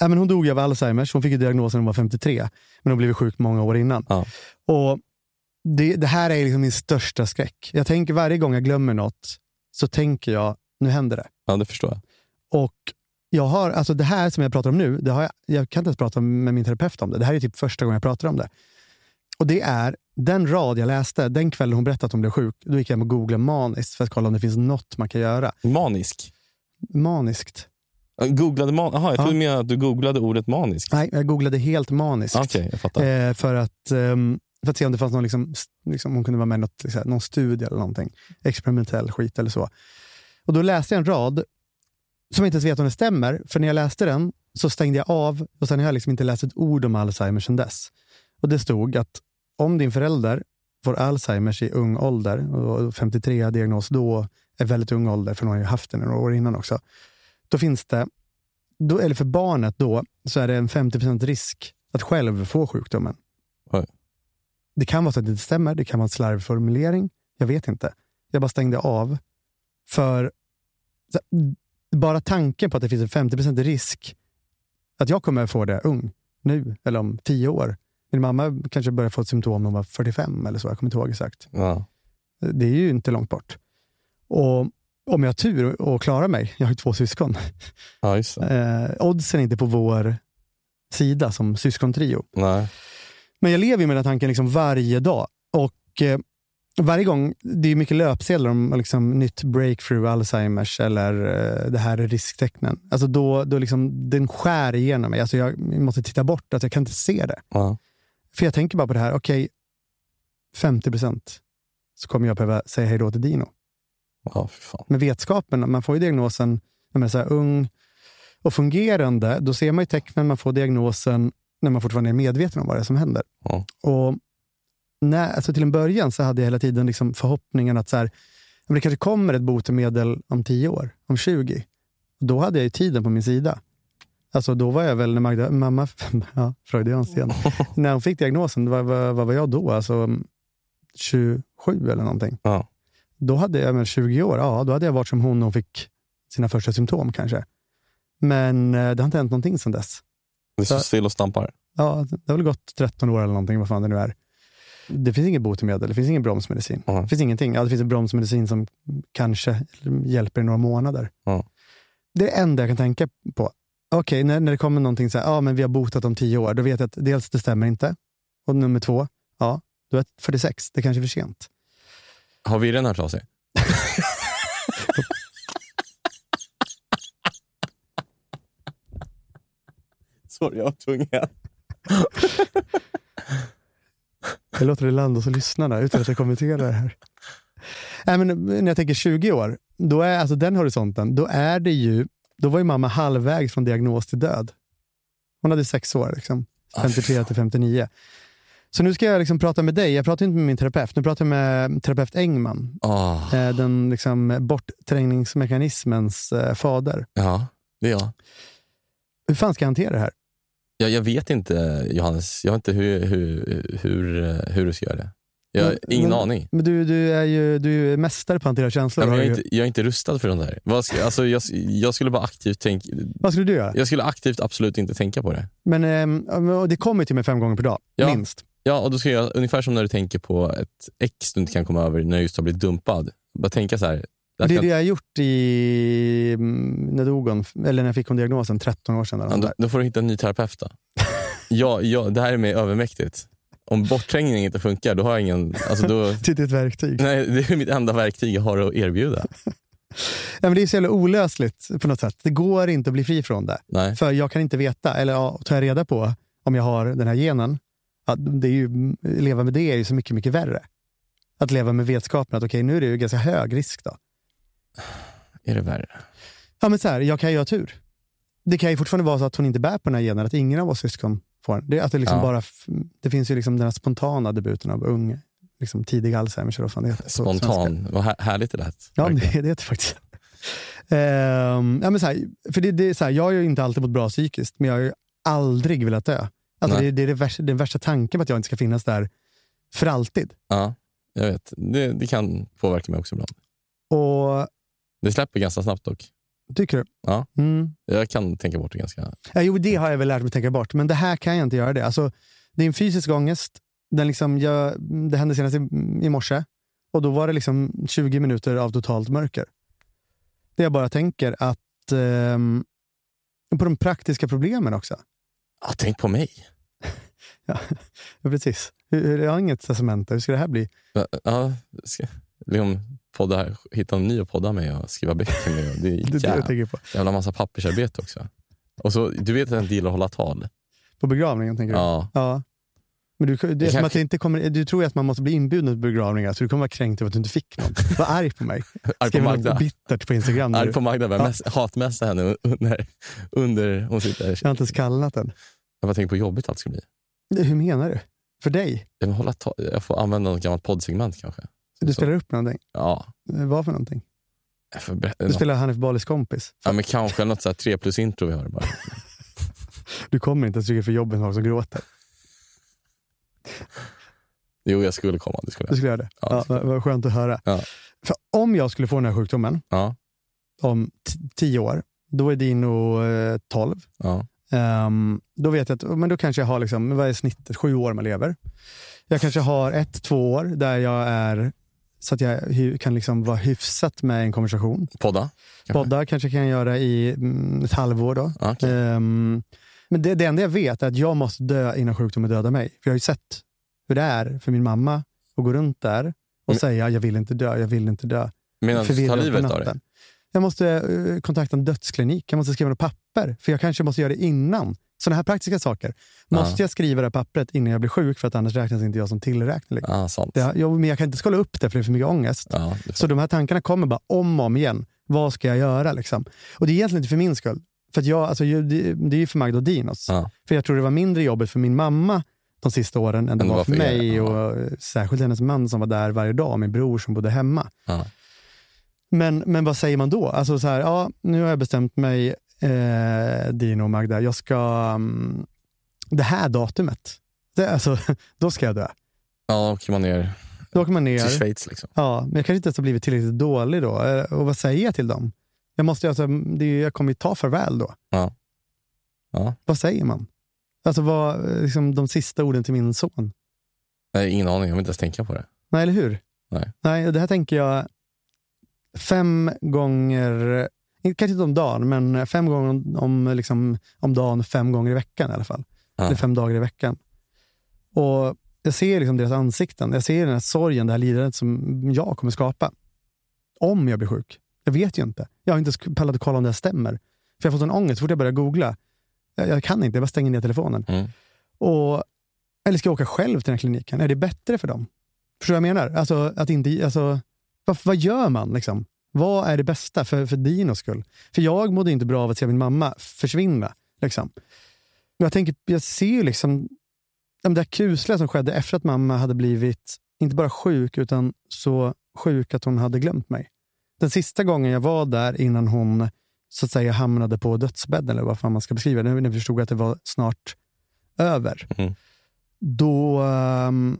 Ja, men hon dog av Alzheimers. Hon fick ju diagnosen när hon var 53. Men hon blev sjuk många år innan. Ja. Och det, det här är liksom min största skräck. Jag tänker varje gång jag glömmer något så tänker jag, nu händer det. Ja, det förstår jag. Och jag har, alltså det här som jag pratar om nu, det har jag, jag kan inte ens prata med min terapeut om det. Det här är typ första gången jag pratar om det. Och det är den rad jag läste den kvällen hon berättade att hon blev sjuk. Då gick jag hem och googlade maniskt för att kolla om det finns något man kan göra. Manisk. Maniskt. Googlade man... Jaha, jag Ja. trodde mer att du googlade ordet manisk. Nej, jag googlade helt maniskt. Okej, jag fattar. Eh, för, att, ehm, för att se om det fanns någon, liksom, liksom, hon kunde vara med i något, liksom, någon studie eller någonting. Experimentell skit eller så. Och då läste jag en rad som jag inte ens vet om det stämmer. För när jag läste den så stängde jag av och sen har jag liksom inte läst ett ord om Alzheimer sedan dess. Och det stod att om din förälder får Alzheimers i ung ålder, och 53-diagnos då är väldigt ung ålder, för hon har ju haft den några år innan också. Då finns det, då, eller för barnet då, så är det en 50% risk att själv få sjukdomen. Oj. Det kan vara så att det inte stämmer, det kan vara en slarvformulering. Jag vet inte. Jag bara stängde av. För bara tanken på att det finns en 50% risk att jag kommer få det ung, nu eller om tio år. Min mamma kanske började få symptom när hon var 45 eller så. Jag kommer inte ihåg exakt. Ja. Det är ju inte långt bort. Och om jag har tur och klarar mig, jag har ju två syskon, ja, eh, oddsen är inte på vår sida som syskontrio. Nej. Men jag lever ju med den tanken liksom varje dag. Och eh, varje gång, det är mycket löpsedlar om liksom, nytt breakthrough Alzheimers eller eh, det här är risktecknen. Alltså då, då liksom, den skär igenom mig. Alltså jag måste titta bort, att jag kan inte se det. Ja. För jag tänker bara på det här, okej, 50 procent så kommer jag behöva säga hej då till Dino. Ja, fan. med vetskapen, man får ju diagnosen när man är så här ung och fungerande, då ser man ju tecknen, man får diagnosen när man fortfarande är medveten om vad det är som händer. Ja. Och när, alltså till en början så hade jag hela tiden liksom förhoppningen att så här, det kanske kommer ett botemedel om 10 år, om 20. Då hade jag ju tiden på min sida. Alltså då var jag väl, när Magda, mamma, ja, freudianskt igen. när hon fick diagnosen, vad, vad, vad var jag då? Alltså 27 eller någonting Ja. då hade jag, men 20 år, ja, då hade jag varit som hon och fick sina första symptom kanske. Men eh, det har inte hänt någonting sedan dess. Det står still och stampar. Ja, det har väl gått 13 år eller någonting, vad fan det nu är. Det finns inget botemedel, det finns ingen bromsmedicin. Ja. Det finns ingenting. Ja, det finns en bromsmedicin som kanske hjälper i några månader. Ja. Det är det enda jag kan tänka på. Okej, när, när det kommer någonting så här, ja men vi har botat om tio år, då vet jag att dels det stämmer inte. Och nummer två, ja, Du är 46, det är kanske är för sent. Har Virren hört av sig? Sorry, jag var tvungen. Jag låter det landa hos lyssnarna utan att jag kommenterar det här. Nej, men när jag tänker 20 år, då är alltså den horisonten, då är det ju, då var ju mamma halvvägs från diagnos till död. Hon hade sex år, liksom. 53 till 59. Så nu ska jag liksom prata med dig. Jag pratar inte med min terapeut. Nu pratar jag med terapeut Engman. Ah, Eh, Den liksom bortträngningsmekanismens eh, fader. ja, det är jag. Hur fan ska jag hantera det här? jag. Jag vet inte, Johannes. Jag vet inte hur, hur, hur, hur du ska göra det. Jag har ingen men- aning. Men du, du är ju du är mästare på att hantera känslor. Nej, jag, är inte, jag är inte rustad för sånt. Vad ska, alltså, jag, jag skulle bara aktivt tänka... Vad skulle du göra? Jag skulle aktivt absolut inte tänka på det. Men och det kommer till mig fem gånger per dag, Ja. minst. Ja, och då ska jag, ungefär som när du tänker på ett ex du inte kan komma över när du just har blivit dumpad. Bara tänka så här. jag Det är kan- det jag har gjort i, mm, när, dog hon, eller när jag fick hon diagnosen 13 år sedan. Eller Ja, då, då får du hitta en ny terapeut då. ja, ja, det här är mig övermäktigt. Om bortträngning inte funkar, då har jag ingen... Alltså då, Det är ett verktyg. nej, det är mitt enda verktyg jag har att erbjuda. Ja, men det är så jävla olösligt på något sätt. Det går inte att bli fri från det. Nej. För jag kan inte veta, eller ja, jag reda på om jag har den här genen, att det är ju, leva med det är ju så mycket, mycket värre. Att leva med vetskapen att okej, nu är det ju ganska hög risk då. Är det värre? Ja, men så här, jag kan ju ha tur. Det kan ju fortfarande vara så att hon inte bär på den här genen, att ingen av oss syskon får den. Det, att det, liksom Ja. bara, det finns ju liksom den här spontana debuten av ung, liksom tidig Alzheimers. eller vad fan det heter. Spontan. Vad här, härligt det lät. Ja, det, det heter faktiskt. Ehm, ja, men så här, för det, det är så här, jag har ju inte alltid mått bra psykiskt, men jag har ju aldrig velat dö. Alltså det, det är det värsta, den värsta tanken på att jag inte ska finnas där för alltid. Ja, jag vet. Det, det kan påverka mig också ibland. Och Det släpper ganska snabbt dock. Tycker du? Ja. Mm. Jag kan tänka bort det ganska... Ja, jo, det har jag väl lärt mig att tänka bort, men det här kan jag inte göra det. Alltså, det är en fysisk ångest. Den liksom, jag, det hände senast i, i morse och då var det liksom 20 minuter av totalt mörker. Det jag bara tänker att ehm, på de praktiska problemen också. Ja, tänk på mig. Ja, precis. Hur, hur, jag har inget testamente. Hur ska det här bli? Ja, Ja, ska, liksom podda här, hitta en ny att podda med och skriva böcker med. Det är Det är det jag jävla, tänker på. jävla massa pappersarbete också. Och så, du vet att jag inte gillar att hålla tal? På begravningen, tänker du? Ja. ja. Men du, det är som kan- att det inte kommer, du tror ju att man måste bli inbjuden till begravningar, så du kommer vara kränkt över att du inte fick någon. Var arg på mig. Arg på något Magda. bittert på Instagram. Arg på Magda. Jag Ja. mest, hatmässar henne under, under hon sitter. Jag har inte ens kallat den. Jag bara tänker på hur jobbigt allt ska bli. Hur menar du? För dig? Jag, hålla jag får använda något gammalt poddsegment kanske. Du spelar upp någonting? Ja. Eh, Vad för någonting? Du något. spelar Hanif Balis kompis. Ja, men kanske något så här tre plus intro vi har bara. Du kommer inte ens tycka för jobbet någon som gråter. Jo, jag skulle komma. Det skulle Du jag. skulle göra det? Ja, Ja, vad, skönt att höra. Ja. För om jag skulle få den här sjukdomen Ja, om tio år, då är Dino eh, 12. ja. Ehm, då vet jag att men då kanske jag har, liksom, vad är snittet, sju år man lever. Jag kanske har ett, två år där jag är så att jag kan liksom vara hyfsat med en konversation. Podda? Podda kanske kan jag göra i mm, ett halvår. Då. Ja, okej. Ehm, men det, det enda jag vet är att jag måste dö innan sjukdomen dödar mig. För jag har ju sett hur det är för min mamma att gå runt där och Mm. säga jag vill inte dö, jag vill inte dö. Medan du tar livet av dig? Jag måste eh, kontakta en dödsklinik, jag måste skriva något papper. För jag kanske måste göra det innan. Sådana här praktiska saker. Måste jag skriva det här pappret innan jag blir sjuk för att annars räknas inte jag som tillräknelig. Ja, sant. Det, jo, men jag kan inte skala upp det för det är för mycket ångest. Ja, Så de här tankarna kommer bara om och om igen. Vad ska jag göra? Liksom? Och det är egentligen inte för min skull. För jag, alltså, det, är ju för Magda och Dinos. Ja. För jag tror det var mindre jobbigt för min mamma de sista åren än det var för er, mig. ja. Och eh, särskilt hennes man som var där varje dag och min bror som bodde hemma. Ja. Men, men vad säger man då? Alltså så här, ja, nu har jag bestämt mig, eh, Dino och Magda, jag ska... mm, det här datumet, det, alltså, då ska jag dö. Ja, åker man ner Då åker man ner. till Schweiz. Liksom. Ja, men jag kanske inte ens har blivit tillräckligt dålig då. Eh, Och vad säger jag till dem? Jag, måste, alltså, det är, jag kommer ju ta farväl då. Ja. Ja. Vad säger man? Alltså vad, liksom, de sista orden till min son. Nej, ingen aning, jag vill inte ens tänka på det. Nej, eller hur? Nej. Nej, det här tänker jag fem gånger, kanske inte om dagen, men fem gånger om, om, liksom, om dagen, fem gånger i veckan i alla fall. Ja. Eller fem dagar i veckan. Och jag ser liksom deras ansikten. Jag ser den här sorgen, det här lidandet som jag kommer skapa. Om jag blir sjuk. Jag vet ju inte. Jag har inte pallat att kolla om det här stämmer. För jag fått en ångest så fort jag börjar googla. Jag, jag kan inte, jag bara stänger ner telefonen. Mm. Och, eller ska jag åka själv till den här kliniken? Är det bättre för dem? Förstår du vad jag menar? Alltså, att inte, alltså, vad, vad gör man? Liksom? Vad är det bästa för, för Dinos skull? För jag mådde inte bra av att se min mamma försvinna. Liksom. Jag, tänker, jag ser ju liksom det där kusliga som skedde efter att mamma hade blivit, inte bara sjuk, utan så sjuk att hon hade glömt mig. Den sista gången jag var där innan hon så att säga hamnade på dödsbädden, eller vad fan man ska beskriva det, när vi förstod att det var snart över. Mm. Då, ehm,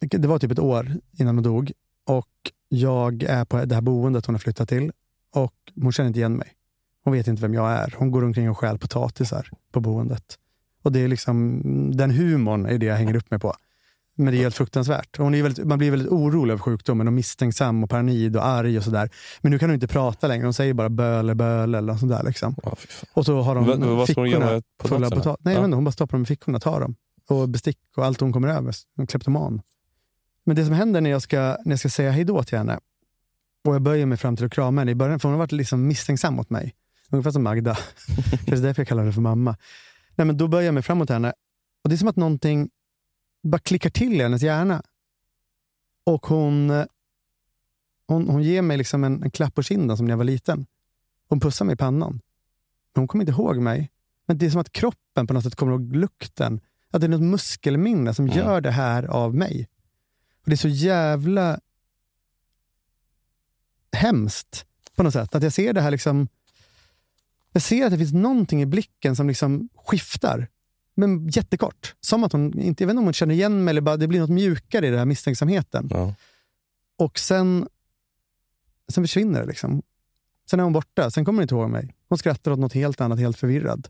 det var typ ett år innan hon dog och jag är på det här boendet hon har flyttat till och hon känner inte igen mig. Hon vet inte vem jag är. Hon går omkring och stjäl potatisar på boendet. Och det är liksom, den humorn är det jag hänger upp mig på. Men det är helt fruktansvärt. Hon är väldigt, man blir väldigt orolig över sjukdomen och misstänksam och paranoid och arg och sådär. Men nu kan hon inte prata längre. Hon säger bara böle, böle eller något sånt där. Liksom. Och så har de vad hon göra fickorna med fulla potatis. Nej, Ja. inte, hon bara stoppar dem i fickorna, tar dem. Och bestick och allt hon kommer över. En kleptoman. Men det som händer när jag ska, när jag ska säga hej då till henne och jag böjer mig fram till att krama henne i början, för hon har varit liksom misstänksam mot mig. Ungefär som Magda. det är därför jag kallar henne för mamma. Nej, men då böjer jag mig fram mot henne och det är som att någonting bara klickar till i hennes hjärna. Och hon, hon, hon ger mig liksom en, en klapp på kinden som när jag var liten. Hon pussar mig i pannan. Men hon kommer inte ihåg mig. Men det är som att kroppen på något sätt kommer ihåg lukten. Att det är något muskelminne som Mm. gör det här av mig. Och Det är så jävla hemskt på något sätt. Att jag ser det här liksom... Jag ser att det finns någonting i blicken som liksom skiftar. Men jättekort. Som att hon, inte, jag vet inte om hon känner igen mig eller bara det blir något mjukare i den här misstänksamheten. Ja. Och sen, sen försvinner det. liksom. Sen är hon borta. Sen kommer hon inte ihåg mig. Hon skrattar åt något helt annat, helt förvirrad.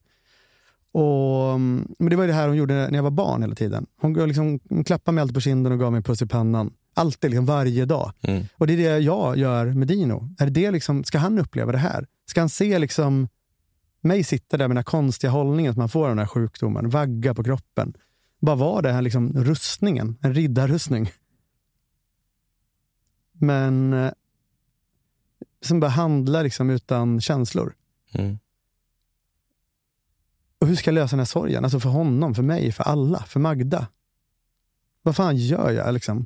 Och, mm, men det var ju det här hon gjorde när jag var barn hela tiden. Hon, liksom, hon klappade mig alltid på kinden och gav mig en puss i pannan. Alltid, liksom, varje dag. Mm. Och det är det jag gör med Dino. Är det liksom, ska han uppleva det här? Ska han se liksom mig sitta där med den här konstiga hållningen som man får av den här sjukdomen, vagga på kroppen. Bara vara det här liksom rustningen, en riddarrustning. Men eh, som bara handlar liksom utan känslor. Mm. Och hur ska jag lösa den här sorgen? Alltså för honom, för mig, för alla, för Magda. Vad fan gör jag? Liksom?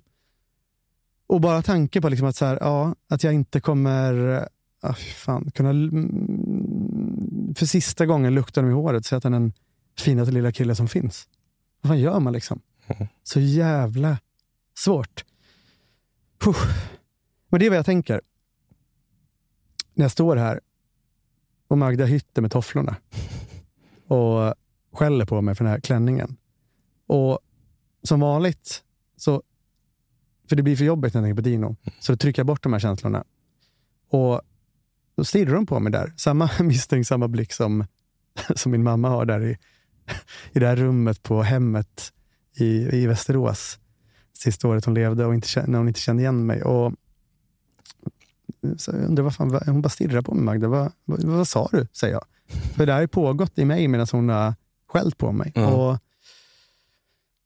Och bara tanke på liksom att, så här, ja, att jag inte kommer ah, fan, kunna mm, för sista gången lukta dem i håret säga att han är den finaste lilla kille som finns. Vad fan gör man liksom? Så jävla svårt. Puh. Men det är vad jag tänker. När jag står här och Magda hytter med tofflorna och skäller på mig för den här klänningen. Och som vanligt, så, för det blir för jobbigt när jag tänker på Dino, så då trycker jag bort de här känslorna. Och då stirrar de på mig där. Samma misstänksamma blick som, som min mamma har där i, i det här rummet på hemmet i, i Västerås. Sista året hon levde och inte, när hon inte kände igen mig. Och, så jag undrar vad fan, hon bara stirrar på mig Magda. Vad, vad, vad sa du? säger jag. För det här har pågått i mig medan hon har skällt på mig. Ja. Och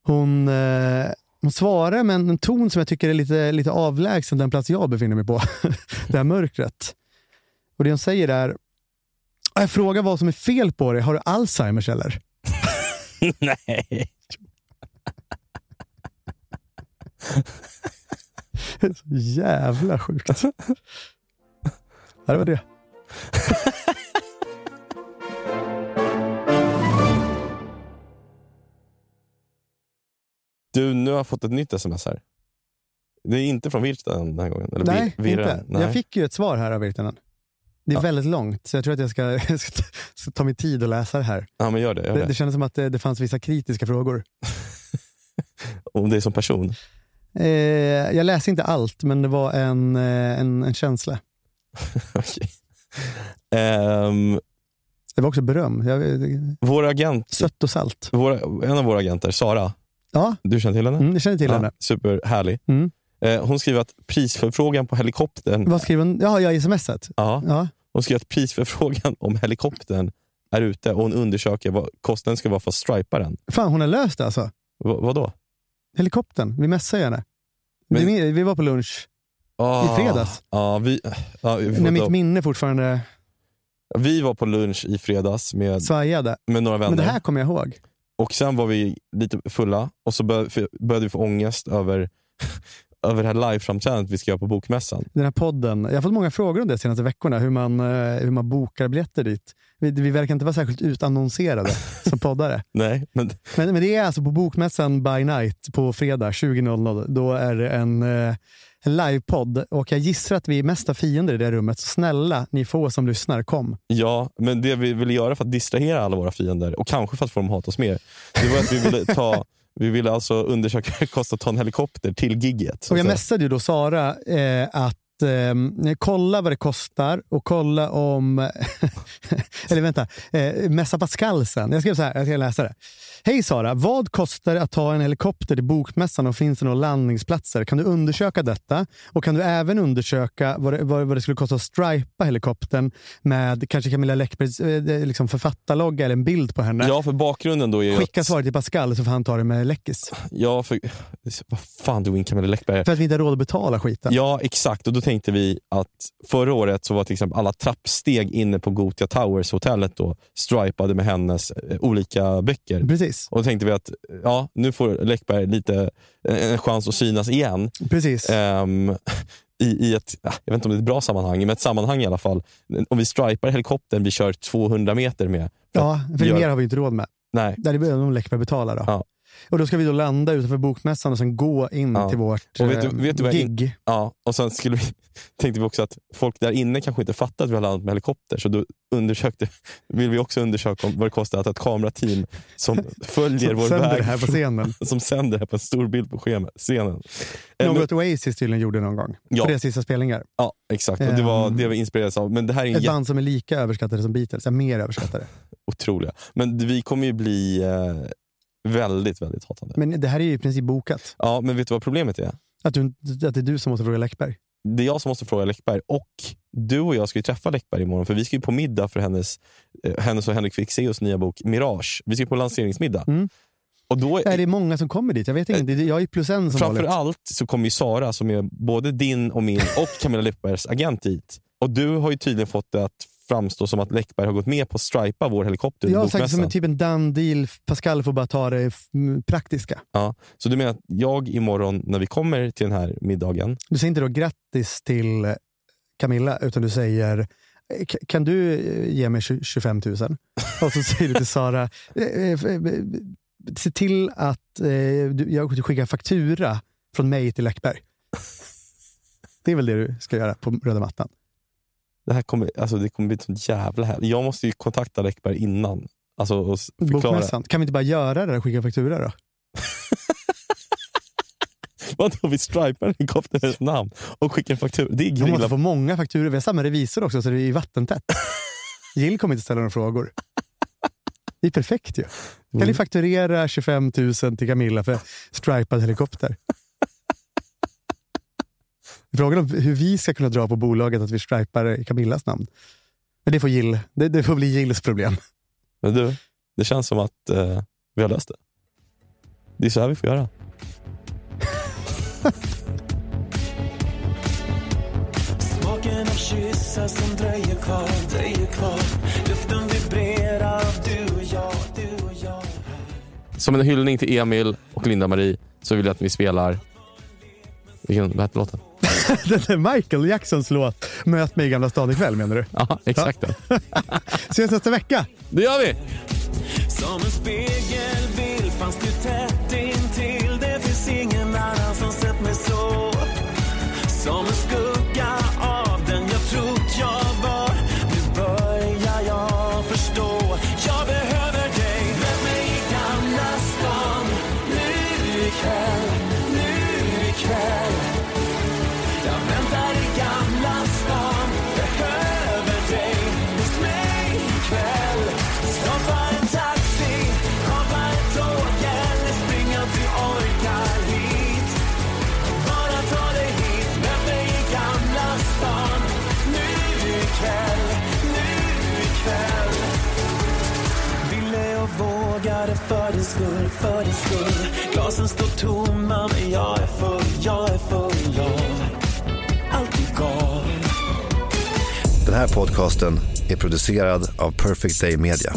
hon, eh, hon svarar med en, ton som jag tycker är lite, lite avlägsen den plats jag befinner mig på. det här mörkret. Och det hon säger är, jag frågar vad som är fel på dig. Har du Alzheimers eller? Nej. Så jävla sjukt. Det var det. Du, nu har jag fått ett nytt sms här. Det är inte från Virtanen den här gången. Eller Nej, vir- inte. Jag fick ju ett svar här av Virtanen. Det är Ja. väldigt långt, så jag tror att jag ska, jag ska, ta, ska ta mig tid att läsa det här. Ja, men gör det. Gör Det, det. det kändes som att det, det fanns vissa kritiska frågor. Om det är som person. Eh, jag läste inte allt, men det var en, eh, en, en känsla. Okej. Ehm, Det var också beröm. Jag, vår agent, sött och salt. våra, en av våra agenter, Sara, Ja, du känner till henne? mm, jag känner till Ja, henne. superhärlig. Mm. Eh, hon skriver att prisförfrågan på helikoptern... Vad skriver hon? Ja, ja, i smset. Ja, Ja. hon skriver att prisförfrågan om helikoptern är ute och hon undersöker vad kostnaden ska vara för att stripa den. Fan, hon har löst det alltså. V- vadå? Helikoptern, vi messade henne. Men- Vi, vi var på lunch, Ah, I fredags? Ja, vi, ja, vi, när mitt minne fortfarande vi var på lunch i fredags med, svajade. med några vänner. Men det här kommer jag ihåg. Och sen var vi lite fulla och så bör, började vi få ångest över, över det här liveframträdandet vi ska göra på Bokmässan. Den här podden. Jag har fått många frågor om det de senaste veckorna, hur man, eh, hur man bokar biljetter dit. Vi, vi verkar inte vara särskilt utannonserade som poddare. Nej, men Men, men det är alltså på Bokmässan by night på fredag 20.00. Då är det en, eh, en livepodd och jag gissar att vi är mest av fiender i det rummet. Så snälla, ni få som lyssnar, kom. Ja, men det vi ville göra för att distrahera alla våra fiender och kanske för att få dem att hata oss mer, det var att vi ville ta vi ville alltså undersöka hur det kostar att ta en helikopter till gigget. Och jag messade ju då Sara eh, att eh, kolla vad det kostar och kolla om... eller vänta, eh, messa Pascal sen. Jag skrev så här, jag ska läsa det. Hej Sara, vad kostar det att ta en helikopter till Bokmässan och finns det några landningsplatser? Kan du undersöka detta? Och kan du även undersöka vad det, vad, vad det skulle kosta att stripa helikoptern med kanske Camilla Läckbergs eh, liksom författarlogga eller en bild på henne? Ja, för bakgrunden då är ju Skicka att, svaret till Pascal så får han ta det med Läckis. Ja, för, vad fan du in Camilla Läckberg. För att vi inte har råd att betala skiten. Ja, exakt. Och då tänkte vi att förra året så var till exempel alla trappsteg inne på Gotia Towers, hotellet, då, stripade med hennes eh, olika böcker. Precis. Och då tänkte vi att ja, nu får Läckberg lite eh, en chans att synas igen. Precis. Ehm, i, i ett, ja, jag vet inte om det är ett bra sammanhang, men ett sammanhang i alla fall. Om vi stripar helikoptern vi kör 200 meter med. Ja, för gör- mer har vi inte råd med. Nej, Där behöver nog Läckberg betala. Då. Ja. Och då ska vi då landa utanför Bokmässan och sen gå in Ja. till vårt Och vet du- eh, vet du gig. Ja, och sen skulle vi, tänkte vi också att folk där inne kanske inte fattar att vi har landat med helikopter. Så då undersökte, vill vi också undersöka om vad det kostar att ha ett kamerateam som följer Som vår sänder väg. här på scenen. Som sänder det här på en stor bild på schemat, scenen. Något Oasis tydligen gjorde någon gång. Ja. Deras sista spelningar. Ja, exakt. Och det var Ehm. det vi inspirerades av. Men det här är en Ett band som är lika överskattade som Beatles. Mer överskattade. otroliga. Men vi kommer ju bli eh, väldigt, väldigt hatande. Men det här är ju i princip bokat. Ja, men vet du vad problemet är? Att, du, att det är du som måste fråga Läckberg. Det är jag som måste fråga Läckberg och du och jag ska ju träffa Läckberg imorgon för vi ska ju på middag för hennes, eh, hennes och Henrik Fexeus nya bok Mirage. Vi ska på lanseringsmiddag. Mm. Och då Är det många som kommer dit? Jag vet inte. Jag är plus en som Framför allt så kommer ju Sara, som är både din och min och Camilla Läckbergs agent dit. Och du har ju tydligen fått det att framstå som att Läckberg har gått med på att stripa vår helikopter Jag har sagt som bokmässan. en typ en done deal. Pascal får bara ta det praktiska. Ja. Så du menar att jag imorgon när vi kommer till den här middagen, Du säger inte då grattis till Camilla, utan du säger eh, "K- kan du eh, ge mig tju- 25 000? Och så säger du till Sara, eh, eh, se till att jag skickar faktura från mig till Läckberg. Det är väl det du ska göra på röda mattan. Det här kommer, alltså det kommer bli sånt jävla här. Jag måste ju kontakta Läckberg innan. Alltså och s- förklara. Bokmässan. Kan vi inte bara göra det och skicka faktura då? Vadå, vi stripar helikopterns namn och skickar en faktura. Det är Vi måste grilla. få många fakturor. Vi har samma revisor också så det är vattentätt. Jill kommer inte ställa några frågor. Det är perfekt ju. Kan Mm. ni fakturera 25 000 till Camilla för stripad helikopter? Frågan om hur vi ska kunna dra på bolaget att vi stripar Camillas namn. Men det får, Jill, det, det får bli Jills problem. Men du, det känns som att eh, vi har löst det. Det är så här vi får göra. Smaken av kyssar som dröjer kvar, dröjer kvar Luften vibrerar av du och jag, du och jag Som en hyllning till Emil och Linda-Marie så vill jag att vi spelar... Vilken, vad hette låten? Det är Michael Jacksons låt Möt mig i Gamla stan ikväll menar du? Ja, exakt den. Ses nästa vecka! Det gör vi! För din skull, för din skull Glasen står tomma men jag är full, jag är full av allt du gav Den här podcasten är producerad av Perfect Day Media.